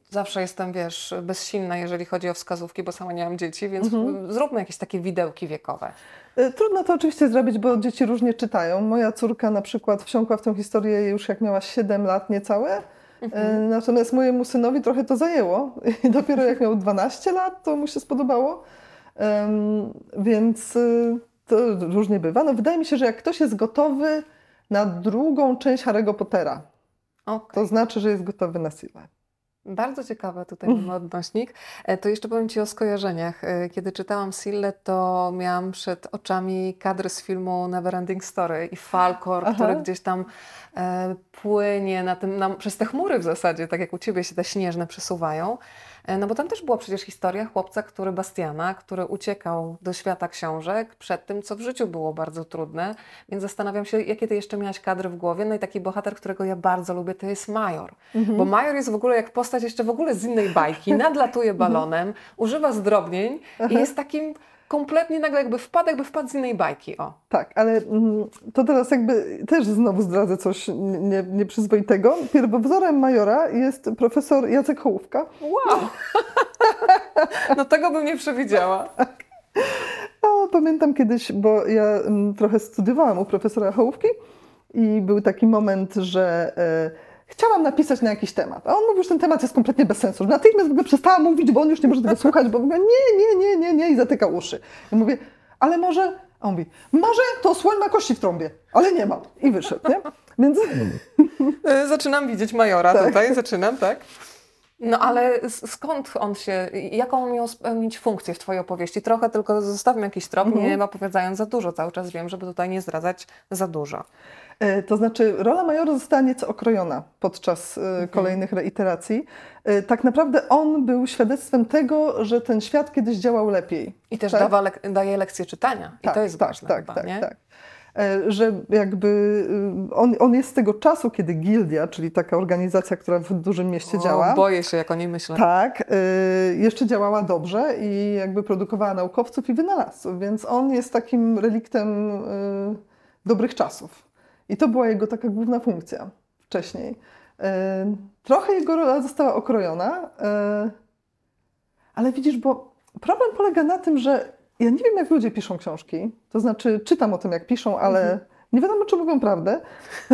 zawsze jestem, wiesz, bezsilna, jeżeli chodzi o wskazówki, bo sama nie mam dzieci, więc mhm. zróbmy jakieś takie widełki wiekowe. E, trudno to oczywiście zrobić, bo dzieci różnie czytają. Moja córka na przykład wsiąkła w tę historię już jak miała 7 lat niecałe. Mhm. Natomiast mojemu synowi trochę to zajęło. I dopiero jak miał 12 lat, to mu się spodobało. Um, więc to różnie bywa. No, wydaje mi się, że jak ktoś jest gotowy na drugą część Harry'ego Pottera. Okay. To znaczy, że jest gotowy na siłę. Bardzo ciekawe tutaj mamy odnośnik. E, to jeszcze powiem Ci o skojarzeniach. E, kiedy czytałam Sille, to miałam przed oczami kadry z filmu Neverending Story i Falkor, Aha. który gdzieś tam e, płynie na tym, na, przez te chmury w zasadzie, tak jak u Ciebie się te śnieżne przesuwają. E, no bo tam też była przecież historia chłopca, który Bastiana, który uciekał do świata książek przed tym, co w życiu było bardzo trudne. Więc zastanawiam się, jakie ty jeszcze miałaś kadry w głowie. No i taki bohater, którego ja bardzo lubię, to jest Major. Mhm. Bo Major jest w ogóle jak postać jeszcze w ogóle z innej bajki. Nadlatuje balonem, używa zdrobnień i jest takim kompletnie nagle jakby wpadł, jakby wpadł z innej bajki. O. Tak, ale mm, to teraz jakby też znowu zdradzę coś nie, nieprzyzwoitego. Pierwowzorem majora jest profesor Jacek Hołówka. Wow! no tego bym nie przewidziała. No, pamiętam kiedyś, bo ja mm, trochę studiowałam u profesora Hołówki i był taki moment, że... Chciałam napisać na jakiś temat. A on mówił, że ten temat jest kompletnie bez sensu. Natychmiast w ogóle przestała mówić, bo on już nie może tego słuchać, bo w ogóle nie, nie, nie, nie, nie i zatyka uszy. I mówię, ale może, a on mówi, może to słoń ma kości w trąbie, ale nie ma. I wyszedł, nie? Więc... E, zaczynam widzieć majora tak. tutaj, zaczynam, tak? No ale skąd on się, jaką miał spełnić funkcję w Twojej opowieści? Trochę tylko zostawmy jakiś trop, mhm. nie opowiadając za dużo. Cały czas wiem, żeby tutaj nie zdradzać za dużo. E, to znaczy, rola majora została nieco okrojona podczas e, mhm. kolejnych reiteracji. E, tak naprawdę on był świadectwem tego, że ten świat kiedyś działał lepiej. I też tak? dawa, daje lekcje czytania. I tak, to jest tak, ważne. Tak, chyba, tak, nie? tak. Że jakby on, on jest z tego czasu, kiedy Gildia, czyli taka organizacja, która w dużym mieście o, działa. Boję się, jak o niej myślę. Tak, jeszcze działała dobrze i jakby produkowała naukowców i wynalazców, więc on jest takim reliktem dobrych czasów. I to była jego taka główna funkcja wcześniej. E, trochę jego rola została okrojona, e, ale widzisz, bo problem polega na tym, że ja nie wiem, jak ludzie piszą książki. To znaczy, czytam o tym, jak piszą, ale mhm. nie wiadomo, czy mówią prawdę.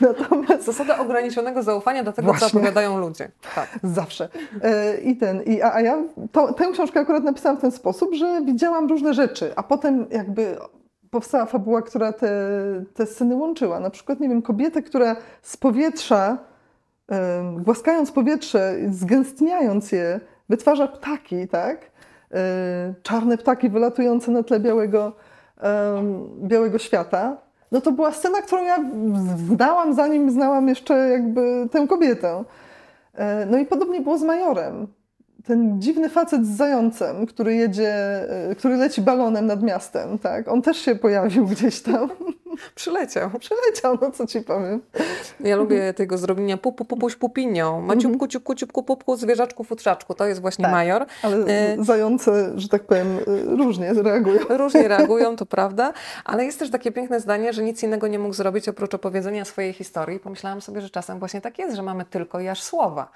Natomiast... Zasada ograniczonego zaufania do tego, Właśnie. co opowiadają ludzie. Tak. Zawsze. E, I ten, i, a, a ja to, tę książkę akurat napisałam w ten sposób, że widziałam różne rzeczy, a potem jakby powstała fabuła, która te, te sceny łączyła. Na przykład, nie wiem, kobietę, która z powietrza, głaskając powietrze, zgęstniając je, wytwarza ptaki, tak? E, czarne ptaki wylatujące na tle białego, białego świata. No to była scena, którą ja znałam, zanim znałam jeszcze jakby tę kobietę. E, no i podobnie było z Majorem. Ten dziwny facet z zającem, który jedzie, e, który leci balonem nad miastem, tak? On też się pojawił gdzieś tam. Przyleciał. Przyleciał, no co ci powiem. Ja lubię tego zrobienia pupu, pupuś, pupinio. Maciupku, ciupku, ciupku, pupku, zwierzaczku, futrzaczku. To jest właśnie Tak. major. Ale E, zające, że tak powiem, różnie reagują. Różnie reagują, to prawda, ale jest też takie piękne zdanie, że nic innego nie mógł zrobić oprócz opowiedzenia swojej historii. Pomyślałam sobie, że czasem właśnie tak jest, że mamy tylko i aż słowa.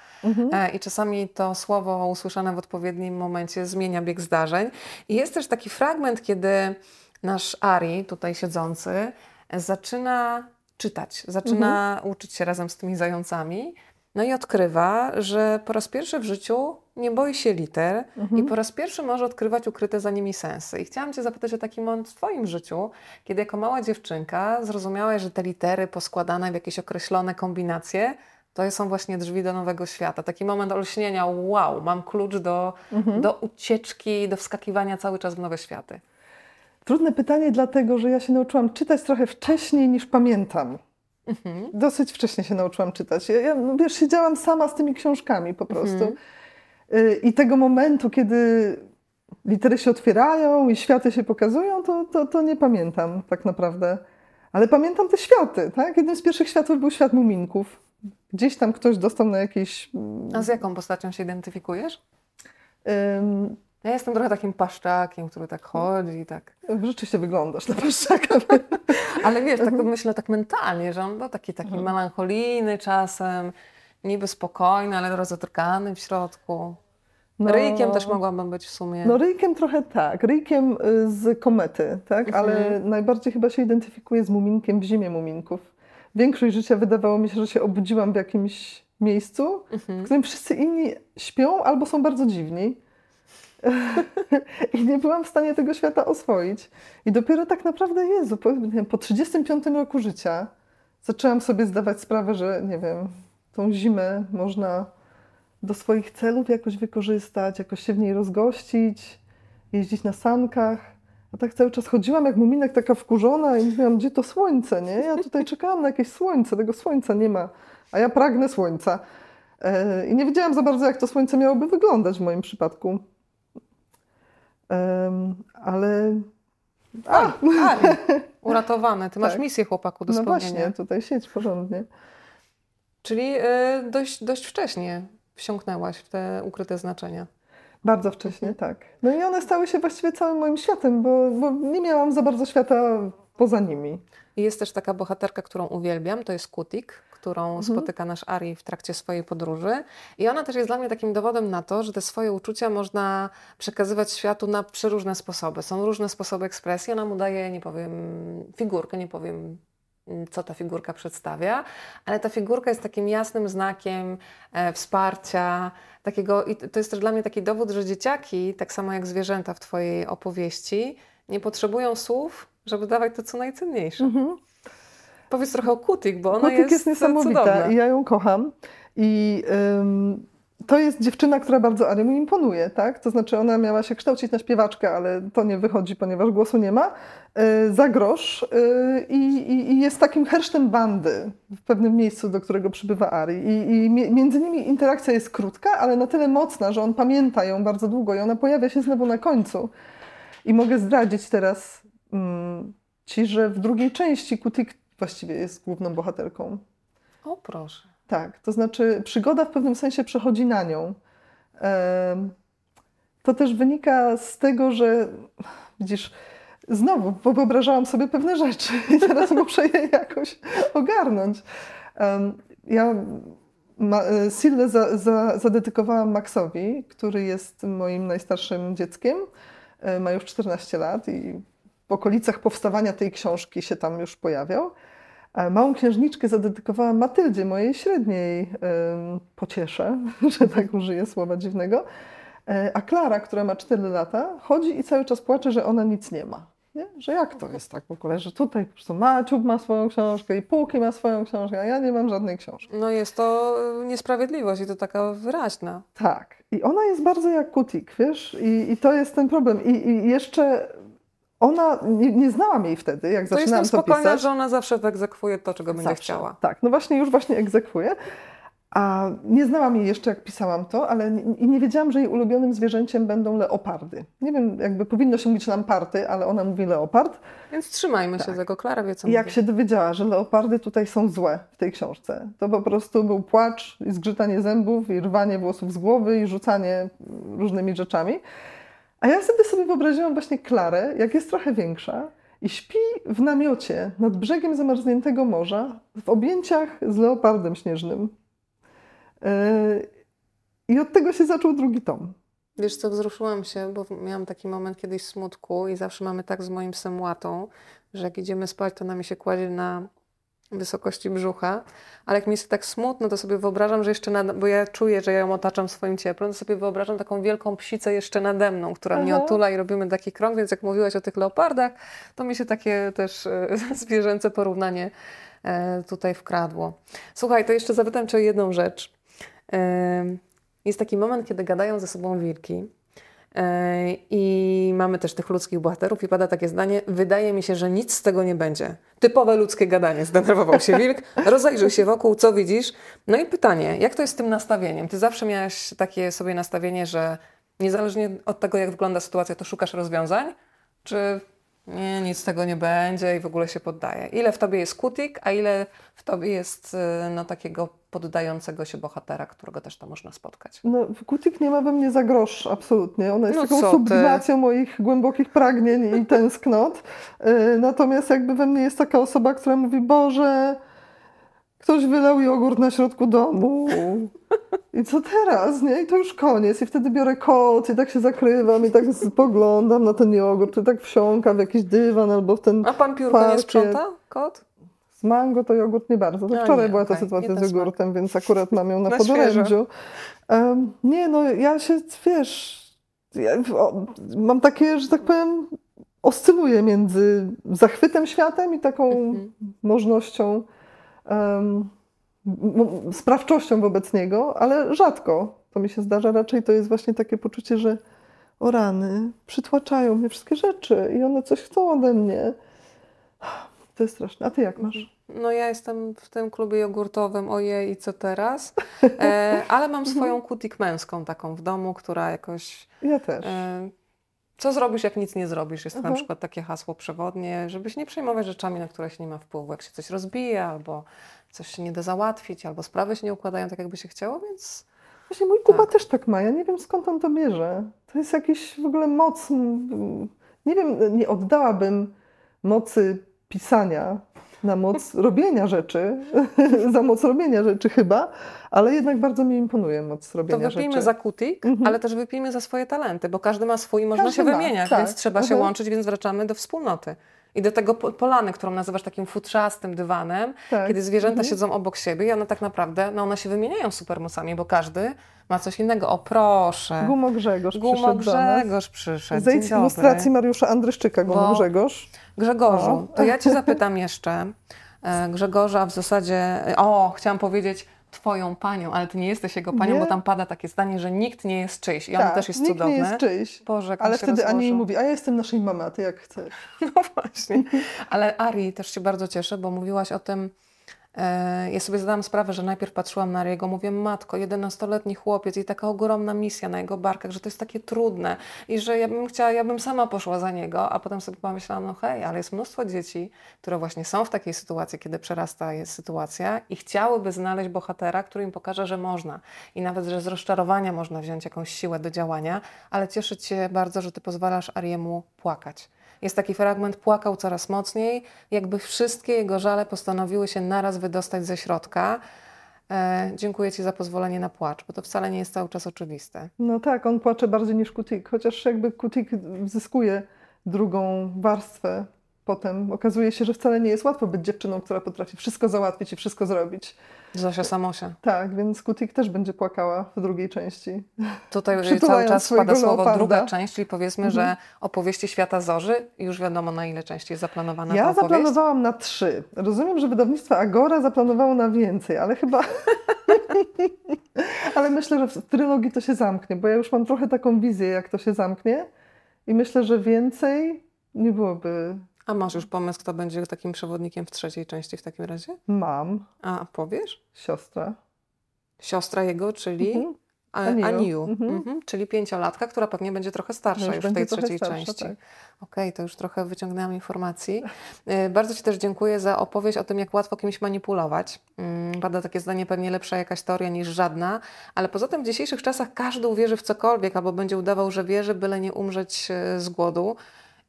E, I czasami to słowo usłyszane w odpowiednim momencie zmienia bieg zdarzeń. I jest też taki fragment, kiedy nasz Ari, tutaj siedzący, zaczyna czytać, zaczyna uczyć się razem z tymi zającami. No i odkrywa, że po raz pierwszy w życiu nie boi się liter i po raz pierwszy może odkrywać ukryte za nimi sensy. I chciałam Cię zapytać o taki moment w Twoim życiu, kiedy jako mała dziewczynka zrozumiałaś, że te litery poskładane w jakieś określone kombinacje to są właśnie drzwi do nowego świata. Taki moment olśnienia, wow, mam klucz do, do ucieczki, do wskakiwania cały czas w nowe światy. Trudne pytanie, dlatego że ja się nauczyłam czytać trochę wcześniej niż pamiętam. Mhm. Dosyć wcześnie się nauczyłam czytać. Ja, ja no wiesz, siedziałam sama z tymi książkami po prostu. Y, I tego momentu, kiedy litery się otwierają i światy się pokazują, to, to, to nie pamiętam tak naprawdę. Ale pamiętam te światy, tak? Jednym z pierwszych światów był świat muminków. Gdzieś tam ktoś dostał na jakiś... A z jaką postacią się identyfikujesz? ym, Ja jestem trochę takim paszczakiem, który tak chodzi i tak. rzeczywiście wyglądasz na paszczaka. Ale wiesz, tak myślę tak mentalnie, że on był taki, taki Mhm. melancholijny czasem, niby spokojny, ale rozotrkany w środku. No. Ryjkiem też mogłabym być w sumie. No ryjkiem trochę tak, ryjkiem y, z komety, tak? Mhm. ale najbardziej chyba się identyfikuję z muminkiem w zimie muminków. Większość życia wydawało mi się, że się obudziłam w jakimś miejscu, Mhm. w którym wszyscy inni śpią albo są bardzo dziwni. I nie byłam w stanie tego świata oswoić. I dopiero tak naprawdę, Jezu, po, wiem, po 35 roku życia zaczęłam sobie zdawać sprawę, że nie wiem, tą zimę można do swoich celów jakoś wykorzystać, jakoś się w niej rozgościć, jeździć na sankach. A tak cały czas chodziłam jak muminek taka wkurzona i mówiłam, gdzie to słońce, nie? Ja tutaj czekałam na jakieś słońce, tego słońca nie ma, a ja pragnę słońca. E, I nie wiedziałam za bardzo, jak to słońce miałoby wyglądać w moim przypadku. Ale A, Ari, uratowany. Ty masz Tak. misję chłopaku do no spełnienia. właśnie, tutaj siedź porządnie. Czyli y, dość, dość wcześnie wsiąknęłaś w te ukryte znaczenia. Bardzo wcześnie, tak. No i one stały się właściwie całym moim światem, bo, bo nie miałam za bardzo świata poza nimi. Jest też taka bohaterka, którą uwielbiam, to jest Kutik, którą Mhm. spotyka nasz Ari w trakcie swojej podróży. I ona też jest dla mnie takim dowodem na to, że te swoje uczucia można przekazywać światu na przeróżne sposoby. Są różne sposoby ekspresji. Ona mu daje, nie powiem, figurkę, nie powiem, co ta figurka przedstawia, ale ta figurka jest takim jasnym znakiem e, wsparcia, takiego, i to jest też dla mnie taki dowód, że dzieciaki, tak samo jak zwierzęta w Twojej opowieści, nie potrzebują słów, żeby dawać to, co najcenniejsze. Powiedz trochę o Kutik, bo ona Kotyk jest, jest niesamowita cudowna. i ja ją kocham. I ym, to jest dziewczyna, która bardzo Ariemu imponuje, tak? To znaczy ona miała się kształcić na śpiewaczkę, ale to nie wychodzi, ponieważ głosu nie ma, y, za grosz y, i, i, jest takim hersztem bandy w pewnym miejscu, do którego przybywa Ari. I, i między nimi interakcja jest krótka, ale na tyle mocna, że on pamięta ją bardzo długo i ona pojawia się znowu na końcu. I mogę zdradzić teraz mm, Ci, że w drugiej części Kutik właściwie jest główną bohaterką. O proszę. Tak, to znaczy przygoda w pewnym sensie przechodzi na nią. To też wynika z tego, że widzisz, znowu wyobrażałam sobie pewne rzeczy i teraz muszę je jakoś ogarnąć. Ja e, Sillę za, za, zadedykowałam Maxowi, który jest moim najstarszym dzieckiem. E, Ma już 14 lat i w okolicach powstawania tej książki się tam już pojawiał. A Małą księżniczkę zadedykowałam Matyldzie, mojej średniej pociesze, że tak użyję słowa dziwnego. E, A Klara, która ma 4 lata, chodzi i cały czas płacze, że ona nic nie ma. Nie? Że jak to jest tak w ogóle, że tutaj po prostu Maciub ma swoją książkę i Półki ma swoją książkę, a ja nie mam żadnej książki. No jest to y, niesprawiedliwość i to taka wyraźna. Tak. I ona jest bardzo jak kutik, wiesz? I, i to jest ten problem. I, i jeszcze ona, nie, nie znałam jej wtedy, jak To zaczynałam jestem to spokojna, pisać. że ona zawsze wyegzekwuje to, czego będzie Zawsze. chciała. Tak, no właśnie już właśnie egzekwuję. A nie znałam jej jeszcze, jak pisałam to, ale nie, i nie wiedziałam, że jej ulubionym zwierzęciem będą leopardy. Nie wiem, jakby powinno się mówić lamparty, ale ona mówi leopard. Więc trzymajmy Tak. się tego. Klara wie, co jak mówi. się dowiedziała, że leopardy tutaj są złe w tej książce, to po prostu był płacz i zgrzytanie zębów i rwanie włosów z głowy i rzucanie różnymi rzeczami. A ja sobie sobie wyobraziłam właśnie Klarę, jak jest trochę większa i śpi w namiocie nad brzegiem zamarzniętego morza w objęciach z leopardem śnieżnym. Yy, I od tego się zaczął drugi tom. Wiesz co, wzruszyłam się, bo miałam taki moment kiedyś smutku i zawsze mamy tak z moim psem łatą, że jak idziemy spać, to ona mi się kładzie na wysokości brzucha, ale jak mi jest tak smutno, to sobie wyobrażam, że jeszcze nade, bo ja czuję, że ja ją otaczam swoim cieplem, to sobie wyobrażam taką wielką psicę jeszcze nade mną, która mnie Aha. otula i robimy taki krąg, więc jak mówiłaś o tych leopardach, to mi się takie też e, zwierzęce porównanie e, tutaj wkradło. Słuchaj, to jeszcze zapytam Cię o jedną rzecz. Em, Jest taki moment, kiedy gadają ze sobą wilki e, i mamy też tych ludzkich bohaterów i pada takie zdanie, wydaje mi się, że nic z tego nie będzie. Typowe ludzkie gadanie, zdenerwował się wilk, rozejrzyj się wokół, co widzisz? No i pytanie, jak to jest z tym nastawieniem? Ty zawsze miałaś takie sobie nastawienie, że niezależnie od tego, jak wygląda sytuacja, to szukasz rozwiązań? Czy nie, nic z tego nie będzie i w ogóle się poddaje? Ile w tobie jest kutik, a ile w tobie jest e, no, takiego poddającego się bohatera, którego też to można spotkać? No, Kutik nie ma we mnie za grosz, absolutnie. Ona jest No taką ty? sublimacją moich głębokich pragnień i tęsknot. Yy, Natomiast jakby we mnie jest taka osoba, która mówi, Boże, ktoś wylał jogurt na środku domu. I co teraz, nie? I to już koniec. I wtedy biorę kot i tak się zakrywam i tak spoglądam na ten jogurt i tak wsiąkam w jakiś dywan albo w ten... A pan piórko nie Parkiet. sprząta? Kot? Z mango to jogurt nie bardzo. A, wczoraj nie, była ta okej. sytuacja Nie z smak. jogurtem, więc akurat mam ją na, Na podorędziu. Em, nie, no ja się, wiesz, ja, o, mam takie, że tak powiem, oscyluję między zachwytem światem i taką Mhm. możnością, sprawczością wobec niego, ale rzadko to mi się zdarza. Raczej to jest właśnie takie poczucie, że o rany, przytłaczają mnie wszystkie rzeczy i one coś chcą ode mnie. To jest straszne. A ty jak masz? No ja jestem w tym klubie jogurtowym, ojej i co teraz? E, ale mam swoją kutik męską taką w domu, która jakoś... Ja też. E, co zrobisz, jak nic nie zrobisz? Jest to na przykład takie hasło przewodnie, żeby się nie przejmować rzeczami, na które się nie ma wpływu. Jak się coś rozbije, albo coś się nie da załatwić, albo sprawy się nie układają tak, jakby się chciało, więc Właśnie mój Kuba Tak. też tak ma. Ja nie wiem skąd on to bierze. To jest jakiś w ogóle moc. mm, Nie wiem, nie oddałabym mocy pisania na moc robienia rzeczy, za moc robienia rzeczy chyba, ale jednak bardzo mi imponuje moc to robienia wypijmy rzeczy. za kutik, Mhm. ale też wypijmy za swoje talenty, bo każdy ma swój i można Każdy się ma, wymieniać, tak. więc trzeba się Mhm. łączyć, więc wracamy do wspólnoty. I do tego po- polany, którą nazywasz takim futrzastym dywanem, Tak. kiedy zwierzęta Mhm. siedzą obok siebie i one tak naprawdę, no one się wymieniają supermocami, bo każdy ma coś innego. O proszę, Gumo Grzegorz Gumo przyszedł. Grzegorz przyszedł. Zejdź z ilustracji Mariusza Andryszczyka, Gumo Bo- Grzegorz. Grzegorzu, O. to ja Cię zapytam jeszcze. e, Grzegorza w zasadzie, o, chciałam powiedzieć Twoją panią, ale Ty nie jesteś jego panią, Nie. bo tam pada takie zdanie, że nikt nie jest czyjś i ono Tak, też jest nikt cudowne. nie jest czyjś. Boże, Ale wtedy Ani mówi, a ja jestem naszej mamy, a ty jak chcesz. No właśnie. Ale Ari, też się bardzo cieszę, bo mówiłaś o tym, ja sobie zdałam sprawę, że najpierw patrzyłam na Ariego, mówię, matko, 11-letni chłopiec i taka ogromna misja na jego barkach, że to jest takie trudne i że ja bym chciała, ja bym sama poszła za niego, a potem sobie pomyślałam, no hej, ale jest mnóstwo dzieci, które właśnie są w takiej sytuacji, kiedy przerasta jest sytuacja i chciałyby znaleźć bohatera, który im pokaże, że można i nawet, że z rozczarowania można wziąć jakąś siłę do działania, ale cieszę się bardzo, że ty pozwalasz Ariemu płakać. Jest taki fragment, płakał coraz mocniej, jakby wszystkie jego żale postanowiły się naraz wydostać ze środka. E, dziękuję Ci za pozwolenie na płacz, bo to wcale nie jest cały czas oczywiste. No tak, on płacze bardziej niż Kutik, chociaż jakby Kutik zyskuje drugą warstwę. Potem okazuje się, że wcale nie jest łatwo być dziewczyną, która potrafi wszystko załatwić i wszystko zrobić. Zosia Samosia. Tak, więc Kutik też będzie płakała w drugiej części. Tutaj cały czas pada słowo leoparda. druga część, czyli powiedzmy, Mhm. że opowieści świata Zorzy, już wiadomo na ile części jest zaplanowana Ja zaplanowałam na trzy. Rozumiem, że wydawnictwo Agora zaplanowało na więcej, ale chyba. ale myślę, że w trylogii to się zamknie, bo ja już mam trochę taką wizję, jak to się zamknie. I myślę, że więcej nie byłoby. A masz już pomysł, kto będzie takim przewodnikiem w trzeciej części w takim razie? Mam A powiesz? siostra. siostra jego, czyli Mhm. Aniu. Aniu, Mhm. Mhm. czyli pięciolatka, która pewnie będzie trochę starsza No już, już w tej trzeciej starsza, części. tak. Okej, to już trochę wyciągnęłam informacji. E, Bardzo Ci też dziękuję za opowieść o tym, jak łatwo kimś manipulować. Mm, Pada takie zdanie, pewnie lepsza jakaś teoria niż żadna, ale poza tym w dzisiejszych czasach każdy uwierzy w cokolwiek albo będzie udawał, że wierzy, byle nie umrzeć e, z głodu.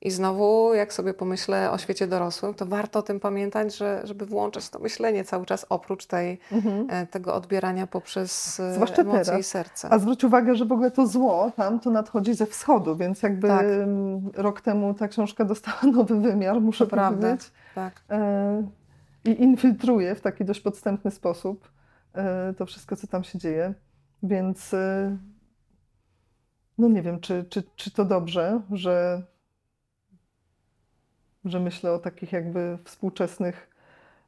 I znowu, jak sobie pomyślę o świecie dorosłym, to warto o tym pamiętać, że, żeby włączać to myślenie cały czas oprócz tej, Mhm. e, tego odbierania poprzez e, Zwłaszcza emocje teraz. i serce. A zwróć uwagę, że w ogóle to zło tam to nadchodzi ze wschodu, więc jakby Tak. rok temu ta książka dostała nowy wymiar, muszę prawda. powiedzieć. Tak. E, I infiltruje w taki dość podstępny sposób to wszystko, co tam się dzieje. Więc no nie wiem, czy, czy, czy to dobrze, że, że myślę o takich jakby współczesnych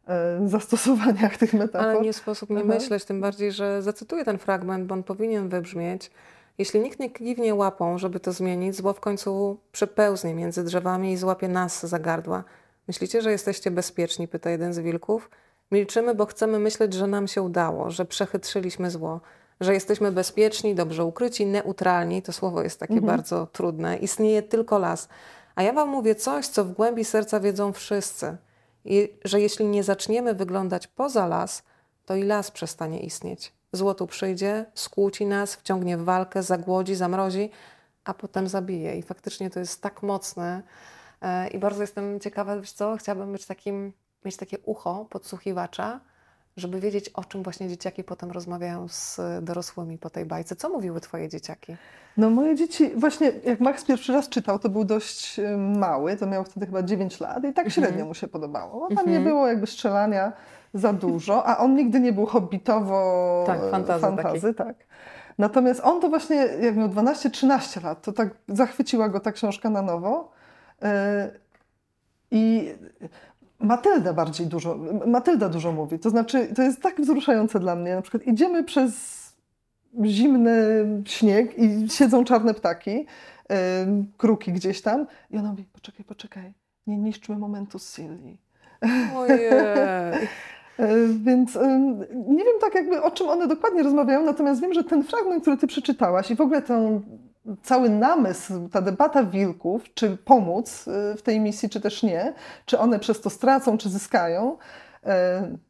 e, zastosowaniach tych metafor. Ale nie sposób nie Aha. myśleć, tym bardziej, że zacytuję ten fragment, bo on powinien wybrzmieć. Jeśli nikt nie kiwnie łapą, żeby to zmienić, zło w końcu przepełznie między drzewami i złapie nas za gardła. Myślicie, że jesteście bezpieczni? pyta jeden z wilków. Milczymy, bo chcemy myśleć, że nam się udało, że przechytrzyliśmy zło, że jesteśmy bezpieczni, dobrze ukryci, neutralni. To słowo jest takie Mhm. bardzo trudne. Istnieje tylko las. A ja wam mówię coś, co w głębi serca wiedzą wszyscy. I że jeśli nie zaczniemy wyglądać poza las, to i las przestanie istnieć. Zło tu przyjdzie, skłóci nas, wciągnie w walkę, zagłodzi, zamrozi, a potem zabije. I faktycznie to jest tak mocne. E, I bardzo jestem ciekawa, wiesz co, chciałabym być takim, mieć takie ucho podsłuchiwacza, żeby wiedzieć, o czym właśnie dzieciaki potem rozmawiają z dorosłymi po tej bajce. Co mówiły twoje dzieciaki? No moje dzieci, właśnie jak Max pierwszy raz czytał, to był dość mały, to miał wtedy chyba 9 lat i tak średnio mu się podobało. Bo tam nie Mhm. było jakby strzelania za dużo, a on nigdy nie był hobbitowo Tak, fantazy fantazy tak. Natomiast on to właśnie, jak miał 12-13 lat, to tak zachwyciła go ta książka na nowo. E, I Matylda bardziej dużo, Matylda dużo mówi. To znaczy, to jest tak wzruszające dla mnie. Na przykład idziemy przez zimny śnieg i siedzą czarne ptaki, ym, kruki gdzieś tam i ona mówi, poczekaj, poczekaj, nie niszczmy momentu z Silly. Ojej. Y, Więc nie wiem tak jakby o czym one dokładnie rozmawiają, natomiast wiem, że ten fragment, który ty przeczytałaś i w ogóle ten cały namysł, ta debata wilków, czy pomóc y, w tej misji, czy też nie, czy one przez to stracą, czy zyskają, y,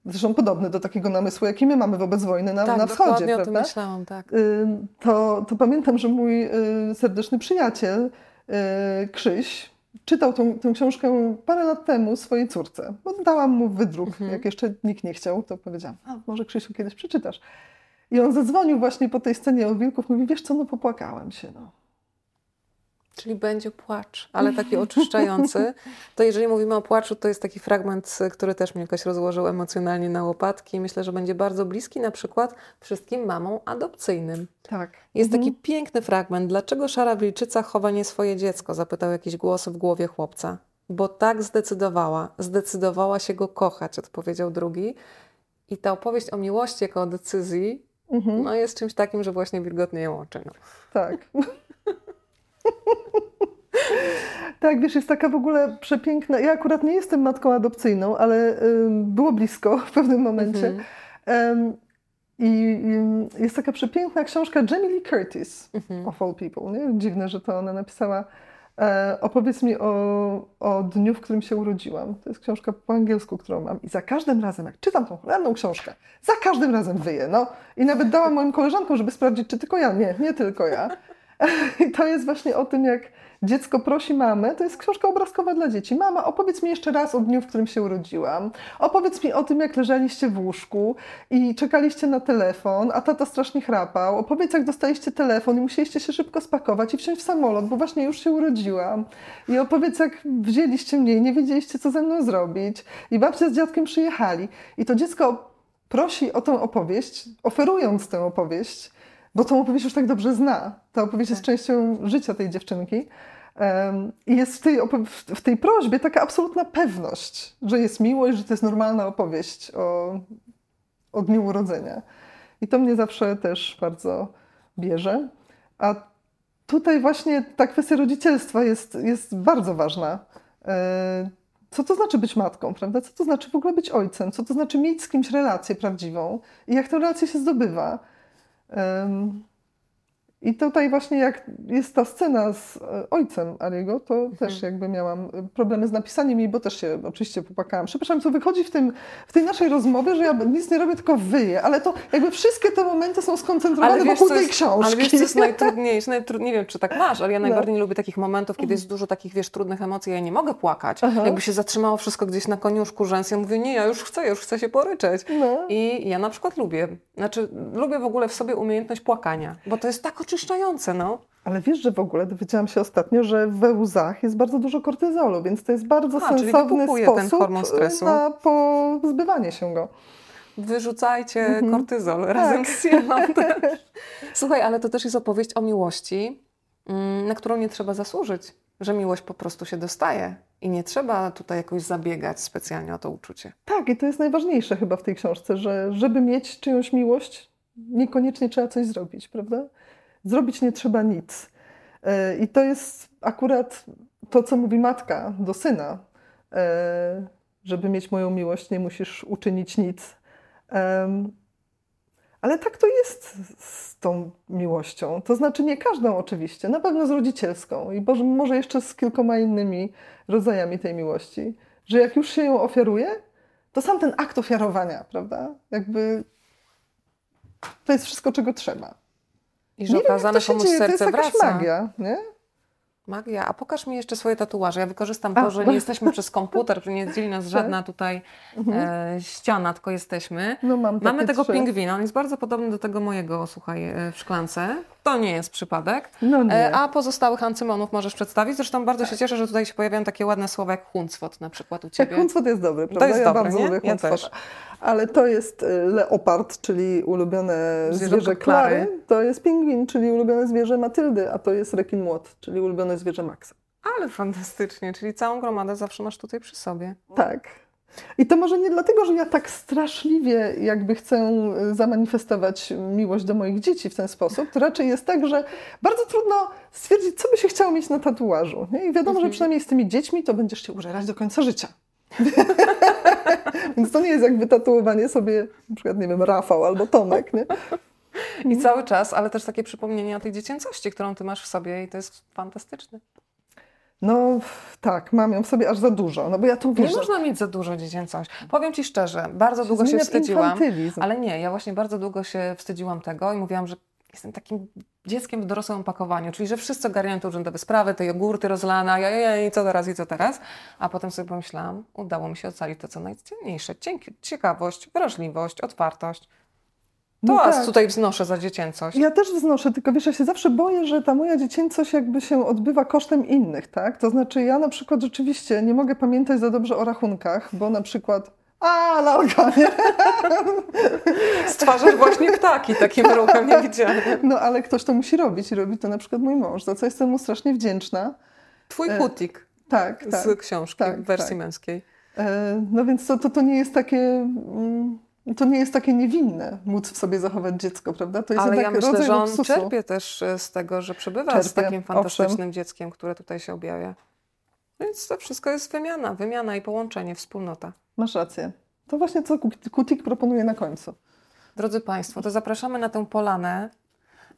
zresztą podobny do takiego namysłu, jaki my mamy wobec wojny na, tak, na wschodzie, dokładnie o tym prawda? myślałam, tak. Y, to, to pamiętam, że mój y, serdeczny przyjaciel Krzyś czytał tą, tę książkę parę lat temu swojej córce. Bo dałam mu wydruk, Mhm. jak jeszcze nikt nie chciał, to powiedziałam, a może Krzysiu kiedyś przeczytasz. I on zadzwonił właśnie po tej scenie o wilków, mówi, wiesz co, no popłakałem się, no. Czyli będzie płacz, ale taki oczyszczający. To jeżeli mówimy o płaczu, to jest taki fragment, który też mnie jakoś rozłożył emocjonalnie na łopatki. Myślę, że będzie bardzo bliski na przykład wszystkim mamom adopcyjnym. Tak. Jest Mhm. taki piękny fragment. Dlaczego szara wilczyca chowa nie swoje dziecko? Zapytał jakiś głos w głowie chłopca. Bo tak zdecydowała. Zdecydowała się go kochać, odpowiedział drugi. I ta opowieść o miłości jako o decyzji Mhm. no, jest czymś takim, że właśnie wilgotnie ją łączy. No. Tak. tak, wiesz, jest taka w ogóle przepiękna. Ja akurat nie jestem matką adopcyjną, ale było blisko w pewnym momencie. Mhm. I jest taka przepiękna książka Jamie Lee Curtis, Mhm. of all people. Nie? Dziwne, że to ona napisała. E, opowiedz mi o, o dniu, w którym się urodziłam. To jest książka po angielsku, którą mam. I za każdym razem, jak czytam tą cholerną książkę, za każdym razem wyję. No. I nawet dałam moim koleżankom, żeby sprawdzić, czy tylko ja. Nie, nie tylko ja. I to jest właśnie o tym, jak dziecko prosi mamę. To jest książka obrazkowa dla dzieci. Mama, opowiedz mi jeszcze raz o dniu, w którym się urodziłam. Opowiedz mi o tym, jak leżeliście w łóżku i czekaliście na telefon, a tata strasznie chrapał. Opowiedz, jak dostaliście telefon i musieliście się szybko spakować i wsiąść w samolot, bo właśnie już się urodziłam. I opowiedz, jak wzięliście mnie i nie wiedzieliście, co ze mną zrobić. I babcia z dziadkiem przyjechali. I to dziecko prosi o tę opowieść, oferując tę opowieść, bo tą opowieść już tak dobrze zna. Ta opowieść jest Tak. częścią życia tej dziewczynki. I jest w tej, w tej prośbie taka absolutna pewność, że jest miłość, że to jest normalna opowieść o, o dniu urodzenia. I to mnie zawsze też bardzo bierze. A tutaj właśnie ta kwestia rodzicielstwa jest, jest bardzo ważna. E, Co to znaczy być matką, prawda? Co to znaczy w ogóle być ojcem? Co to znaczy mieć z kimś relację prawdziwą? I jak tę relację się zdobywa? Um, i tutaj właśnie jak jest ta scena z e, ojcem Ariego, to mhm. też jakby miałam e, problemy z napisaniem jej, bo też się oczywiście popłakałam. Przepraszam, co wychodzi w, tym, w tej naszej rozmowie, że ja nic nie robię, tylko wyję, ale to jakby wszystkie te momenty są skoncentrowane wiesz, wokół tej jest, książki. Ale wiesz, co jest najtrudniejsze? Najtrud... Nie wiem, czy tak masz, ale ja no. najbardziej no. lubię takich momentów, kiedy jest dużo takich, wiesz, trudnych emocji, ja nie mogę płakać. Aha. Jakby się zatrzymało wszystko gdzieś na koniuszku rzęs, ja mówię, nie, ja już chcę, ja już chcę się poryczeć. No. I ja na przykład lubię, znaczy lubię w ogóle w sobie umiejętność płakania, bo to jest tak oczyszczające, no. Ale wiesz, że w ogóle dowiedziałam się ostatnio, że we łzach jest bardzo dużo kortyzolu, więc to jest bardzo A, sensowny sposób na pozbywanie się go. Wyrzucajcie mhm. kortyzol tak. razem z sieną też. Słuchaj, ale to też jest opowieść o miłości, mm, na którą nie trzeba zasłużyć. Że miłość po prostu się dostaje i nie trzeba tutaj jakoś zabiegać specjalnie o to uczucie. Tak, i to jest najważniejsze chyba w tej książce, że żeby mieć czyjąś miłość, niekoniecznie trzeba coś zrobić, prawda? Zrobić nie trzeba nic. E, I to jest akurat to, co mówi matka do syna. E, żeby mieć moją miłość, nie musisz uczynić nic. Ale tak to jest z tą miłością. To znaczy nie każdą oczywiście, na pewno z rodzicielską i może jeszcze z kilkoma innymi rodzajami tej miłości. Że jak już się ją ofiaruje, to sam ten akt ofiarowania, prawda? Jakby to jest wszystko, czego trzeba. I że nie okazane komuś dzieje, serce to jest wraca. magia, nie? Magia. A pokaż mi jeszcze swoje tatuaże. Ja wykorzystam to, że nie jesteśmy przez komputer, że nie dzieli nas tak. żadna tutaj mhm. e, ściana, tylko jesteśmy. No mam Mamy tego trzy. pingwina. On jest bardzo podobny do tego mojego, słuchaj, e, w szklance. To nie jest przypadek. No nie. E, a pozostałych ancymonów możesz przedstawić. Zresztą bardzo się cieszę, że tutaj się pojawiają takie ładne słowa jak huncwot na przykład u Ciebie. Tak, huncwot jest dobry, prawda? To jest ja dobry, bardzo nie? lubię ja też. Ale to jest e, leopard, czyli ulubione zwierzę, zwierzę Klary. To jest pingwin, czyli ulubione zwierzę Matyldy, a to jest rekin młot, czyli ulubione zwierzę Maxa. Ale fantastycznie, czyli całą gromadę zawsze masz tutaj przy sobie. Tak. I to może nie dlatego, że ja tak straszliwie jakby chcę e, zamanifestować miłość do moich dzieci w ten sposób, to raczej jest tak, że bardzo trudno stwierdzić, co by się chciało mieć na tatuażu. Nie? I wiadomo, mhm. że przynajmniej z tymi dziećmi to będziesz się użerać do końca życia. Więc to nie jest jak wytatuowanie sobie, na przykład, nie wiem, Rafał albo Tomek, nie? I cały czas, ale też takie przypomnienie o tej dziecięcości, którą ty masz w sobie i to jest fantastyczne. No tak, mam ją w sobie aż za dużo, no bo ja tu wierzę. Nie można mieć za dużo dziecięcości. Powiem Ci szczerze, bardzo długo się wstydziłam, infantylizm. ale nie, ja właśnie bardzo długo się wstydziłam tego i mówiłam, że jestem takim dzieckiem w dorosłym opakowaniu, czyli że wszyscy ogarniają te urzędowe sprawy, te jogurty rozlane, ja, ja, i co teraz, i co teraz. A potem sobie pomyślałam, udało mi się ocalić to, co najcenniejsze. Ciekawość, wrażliwość, otwartość. To no tak. tutaj wznoszę za dziecięcość. Ja też wznoszę, tylko wiesz, ja się zawsze boję, że ta moja dziecięcość jakby się odbywa kosztem innych, tak? To znaczy ja na przykład rzeczywiście nie mogę pamiętać za dobrze o rachunkach, bo na przykład a, lalka, nie? Stwarzasz właśnie ptaki takim ruchem niewidzialnym. No, ale ktoś to musi robić i robi to na przykład mój mąż, za co jestem mu strasznie wdzięczna. Twój kutik. E, tak, tak. Z książki tak, w wersji tak. męskiej. E, no więc to, to, to nie jest takie... Mm, to nie jest takie niewinne móc w sobie zachować dziecko, prawda? To jest Ale ja myślę, że on luksusu. czerpie też e, z tego, że przebywa czerpie, z takim fantastycznym owszem. dzieckiem, które tutaj się objawia. Więc to wszystko jest wymiana, wymiana i połączenie, wspólnota. Masz rację. To właśnie co Kutik proponuje na końcu. Drodzy Państwo, to zapraszamy na tę polanę.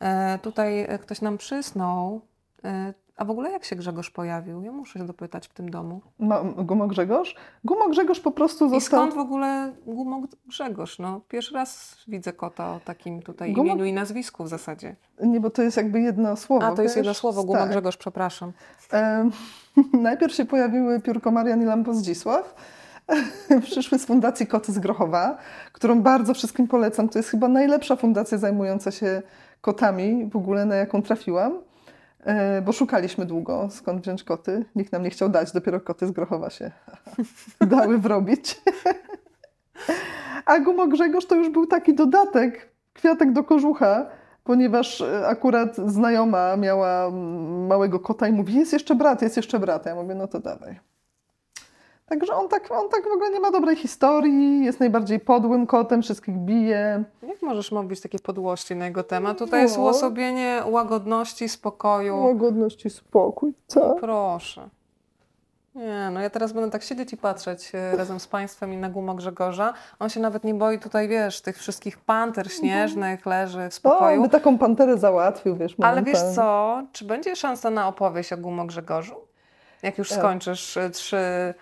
E, tutaj ktoś nam przysnął. E, a w ogóle jak się Grzegorz pojawił? Ja muszę się dopytać w tym domu. Ma, Gumo Grzegorz? Gumo Grzegorz po prostu został... I skąd w ogóle Gumo Grzegorz? No, pierwszy raz widzę kota o takim tutaj Gumo... imieniu i nazwisku w zasadzie. Nie, bo to jest jakby jedno słowo. A, to jest jedno słowo. Gumo tak. Grzegorz, przepraszam. E, najpierw się pojawiły piórko Marian i Lampo Zdzisław. Przyszły z Fundacji Koty z Grochowa, którą bardzo wszystkim polecam. To jest chyba najlepsza fundacja zajmująca się kotami w ogóle, na jaką trafiłam. E, bo szukaliśmy długo, skąd wziąć koty. Nikt nam nie chciał dać, dopiero koty z Grochowa się dały wrobić. A Gumo Grzegorz to już był taki dodatek, kwiatek do kożucha, ponieważ e, akurat znajoma miała małego kota i mówi, jest jeszcze brat, jest jeszcze brat. Ja mówię, no to dawaj. Także on tak, on tak w ogóle nie ma dobrej historii, jest najbardziej podłym kotem, wszystkich bije. Jak możesz mówić takie podłości na jego temat? Tutaj no. jest uosobienie łagodności, spokoju. Łagodności, spokój, co? No proszę. Nie, no ja teraz będę tak siedzieć i patrzeć e, razem z Państwem i na gumo Grzegorza. On się nawet nie boi tutaj, wiesz, tych wszystkich panter śnieżnych, leży w O, spokoju. by taką panterę załatwił, wiesz. Ale wiesz momentalnie. co, czy będzie szansa na opowieść o gumo Grzegorzu? Jak już Tak. skończysz e, trzy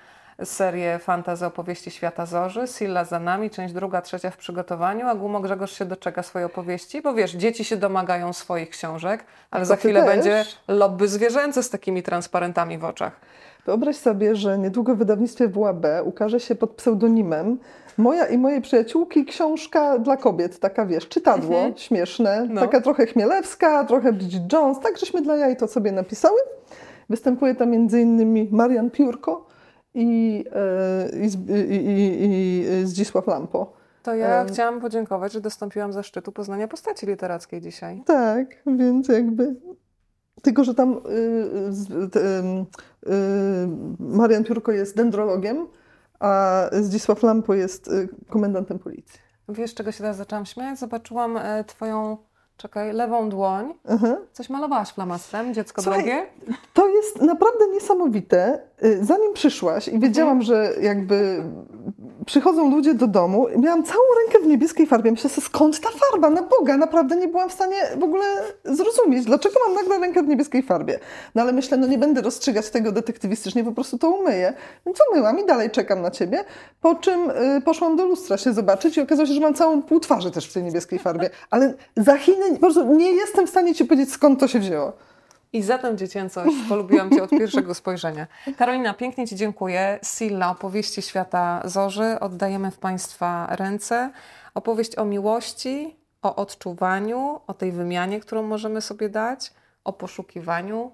serie fantazy opowieści Świata Zorzy, Silla za nami, część druga, trzecia w przygotowaniu, a Gumo Grzegorz się doczeka swojej opowieści, bo wiesz, dzieci się domagają swoich książek, ale to za chwilę też. będzie lobby zwierzęce z takimi transparentami w oczach. Wyobraź sobie, że niedługo w wydawnictwie WAB ukaże się pod pseudonimem Moja i mojej przyjaciółki książka dla kobiet, taka wiesz, czytadło, Mhm. śmieszne, No. taka trochę Chmielewska, trochę Bridget Jones, tak żeśmy dla jaj to sobie napisały. Występuje tam między innymi Marian Piórko i, e, i, i, i, i Zdzisław Lampo. To ja Em. chciałam podziękować, że dostąpiłam zaszczytu poznania postaci literackiej dzisiaj. Tak, więc jakby. Tylko, że tam y, ym, y, Marian Piórko jest dendrologiem, a Zdzisław Lampo jest y, komendantem policji. Wiesz, czego się teraz zaczęłam śmiać? Zobaczyłam e, twoją, czekaj, lewą dłoń. Aha. Coś malowałaś flamastrem, dziecko Słuchaj, drogie? To jest naprawdę niesamowite. Y, Zanim przyszłaś i wiedziałam, że jakby przychodzą ludzie do domu, miałam całą rękę w niebieskiej farbie. Myślę sobie, skąd ta farba? Na Boga, naprawdę nie byłam w stanie w ogóle zrozumieć, dlaczego mam nagle rękę w niebieskiej farbie. No ale myślę, no nie będę rozstrzygać tego detektywistycznie, po prostu to umyję. Więc umyłam i dalej czekam na ciebie. Po czym y, poszłam do lustra się zobaczyć i okazało się, że mam całą pół twarzy też w tej niebieskiej farbie. Ale za Chiny po prostu nie jestem w stanie ci powiedzieć, skąd to się wzięło. I za tę dziecięcość polubiłam Cię od pierwszego spojrzenia. Karolina, pięknie Ci dziękuję. Silla, opowieści świata Zorzy, oddajemy w Państwa ręce. Opowieść o miłości, o odczuwaniu, o tej wymianie, którą możemy sobie dać, o poszukiwaniu.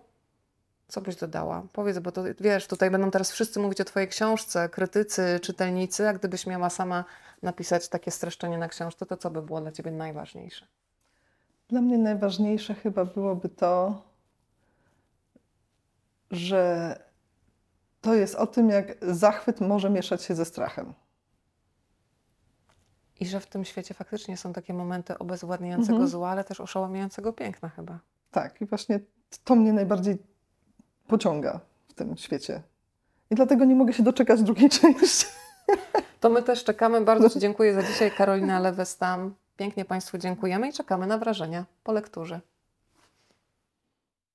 Co byś dodała? Powiedz, bo to wiesz, tutaj będą teraz wszyscy mówić o Twojej książce, krytycy, czytelnicy, a gdybyś miała sama napisać takie streszczenie na książce, to co by było dla Ciebie najważniejsze? Dla mnie najważniejsze chyba byłoby to, że to jest o tym, jak zachwyt może mieszać się ze strachem. I że w tym świecie faktycznie są takie momenty obezwładniającego Mhm. zła, ale też oszałamiającego piękna chyba. Tak, i właśnie to mnie najbardziej pociąga w tym świecie. I dlatego nie mogę się doczekać drugiej części. To my też czekamy. Bardzo Ci dziękuję za dzisiaj. Karolina Lewestam. Pięknie Państwu dziękujemy i czekamy na wrażenia po lekturze.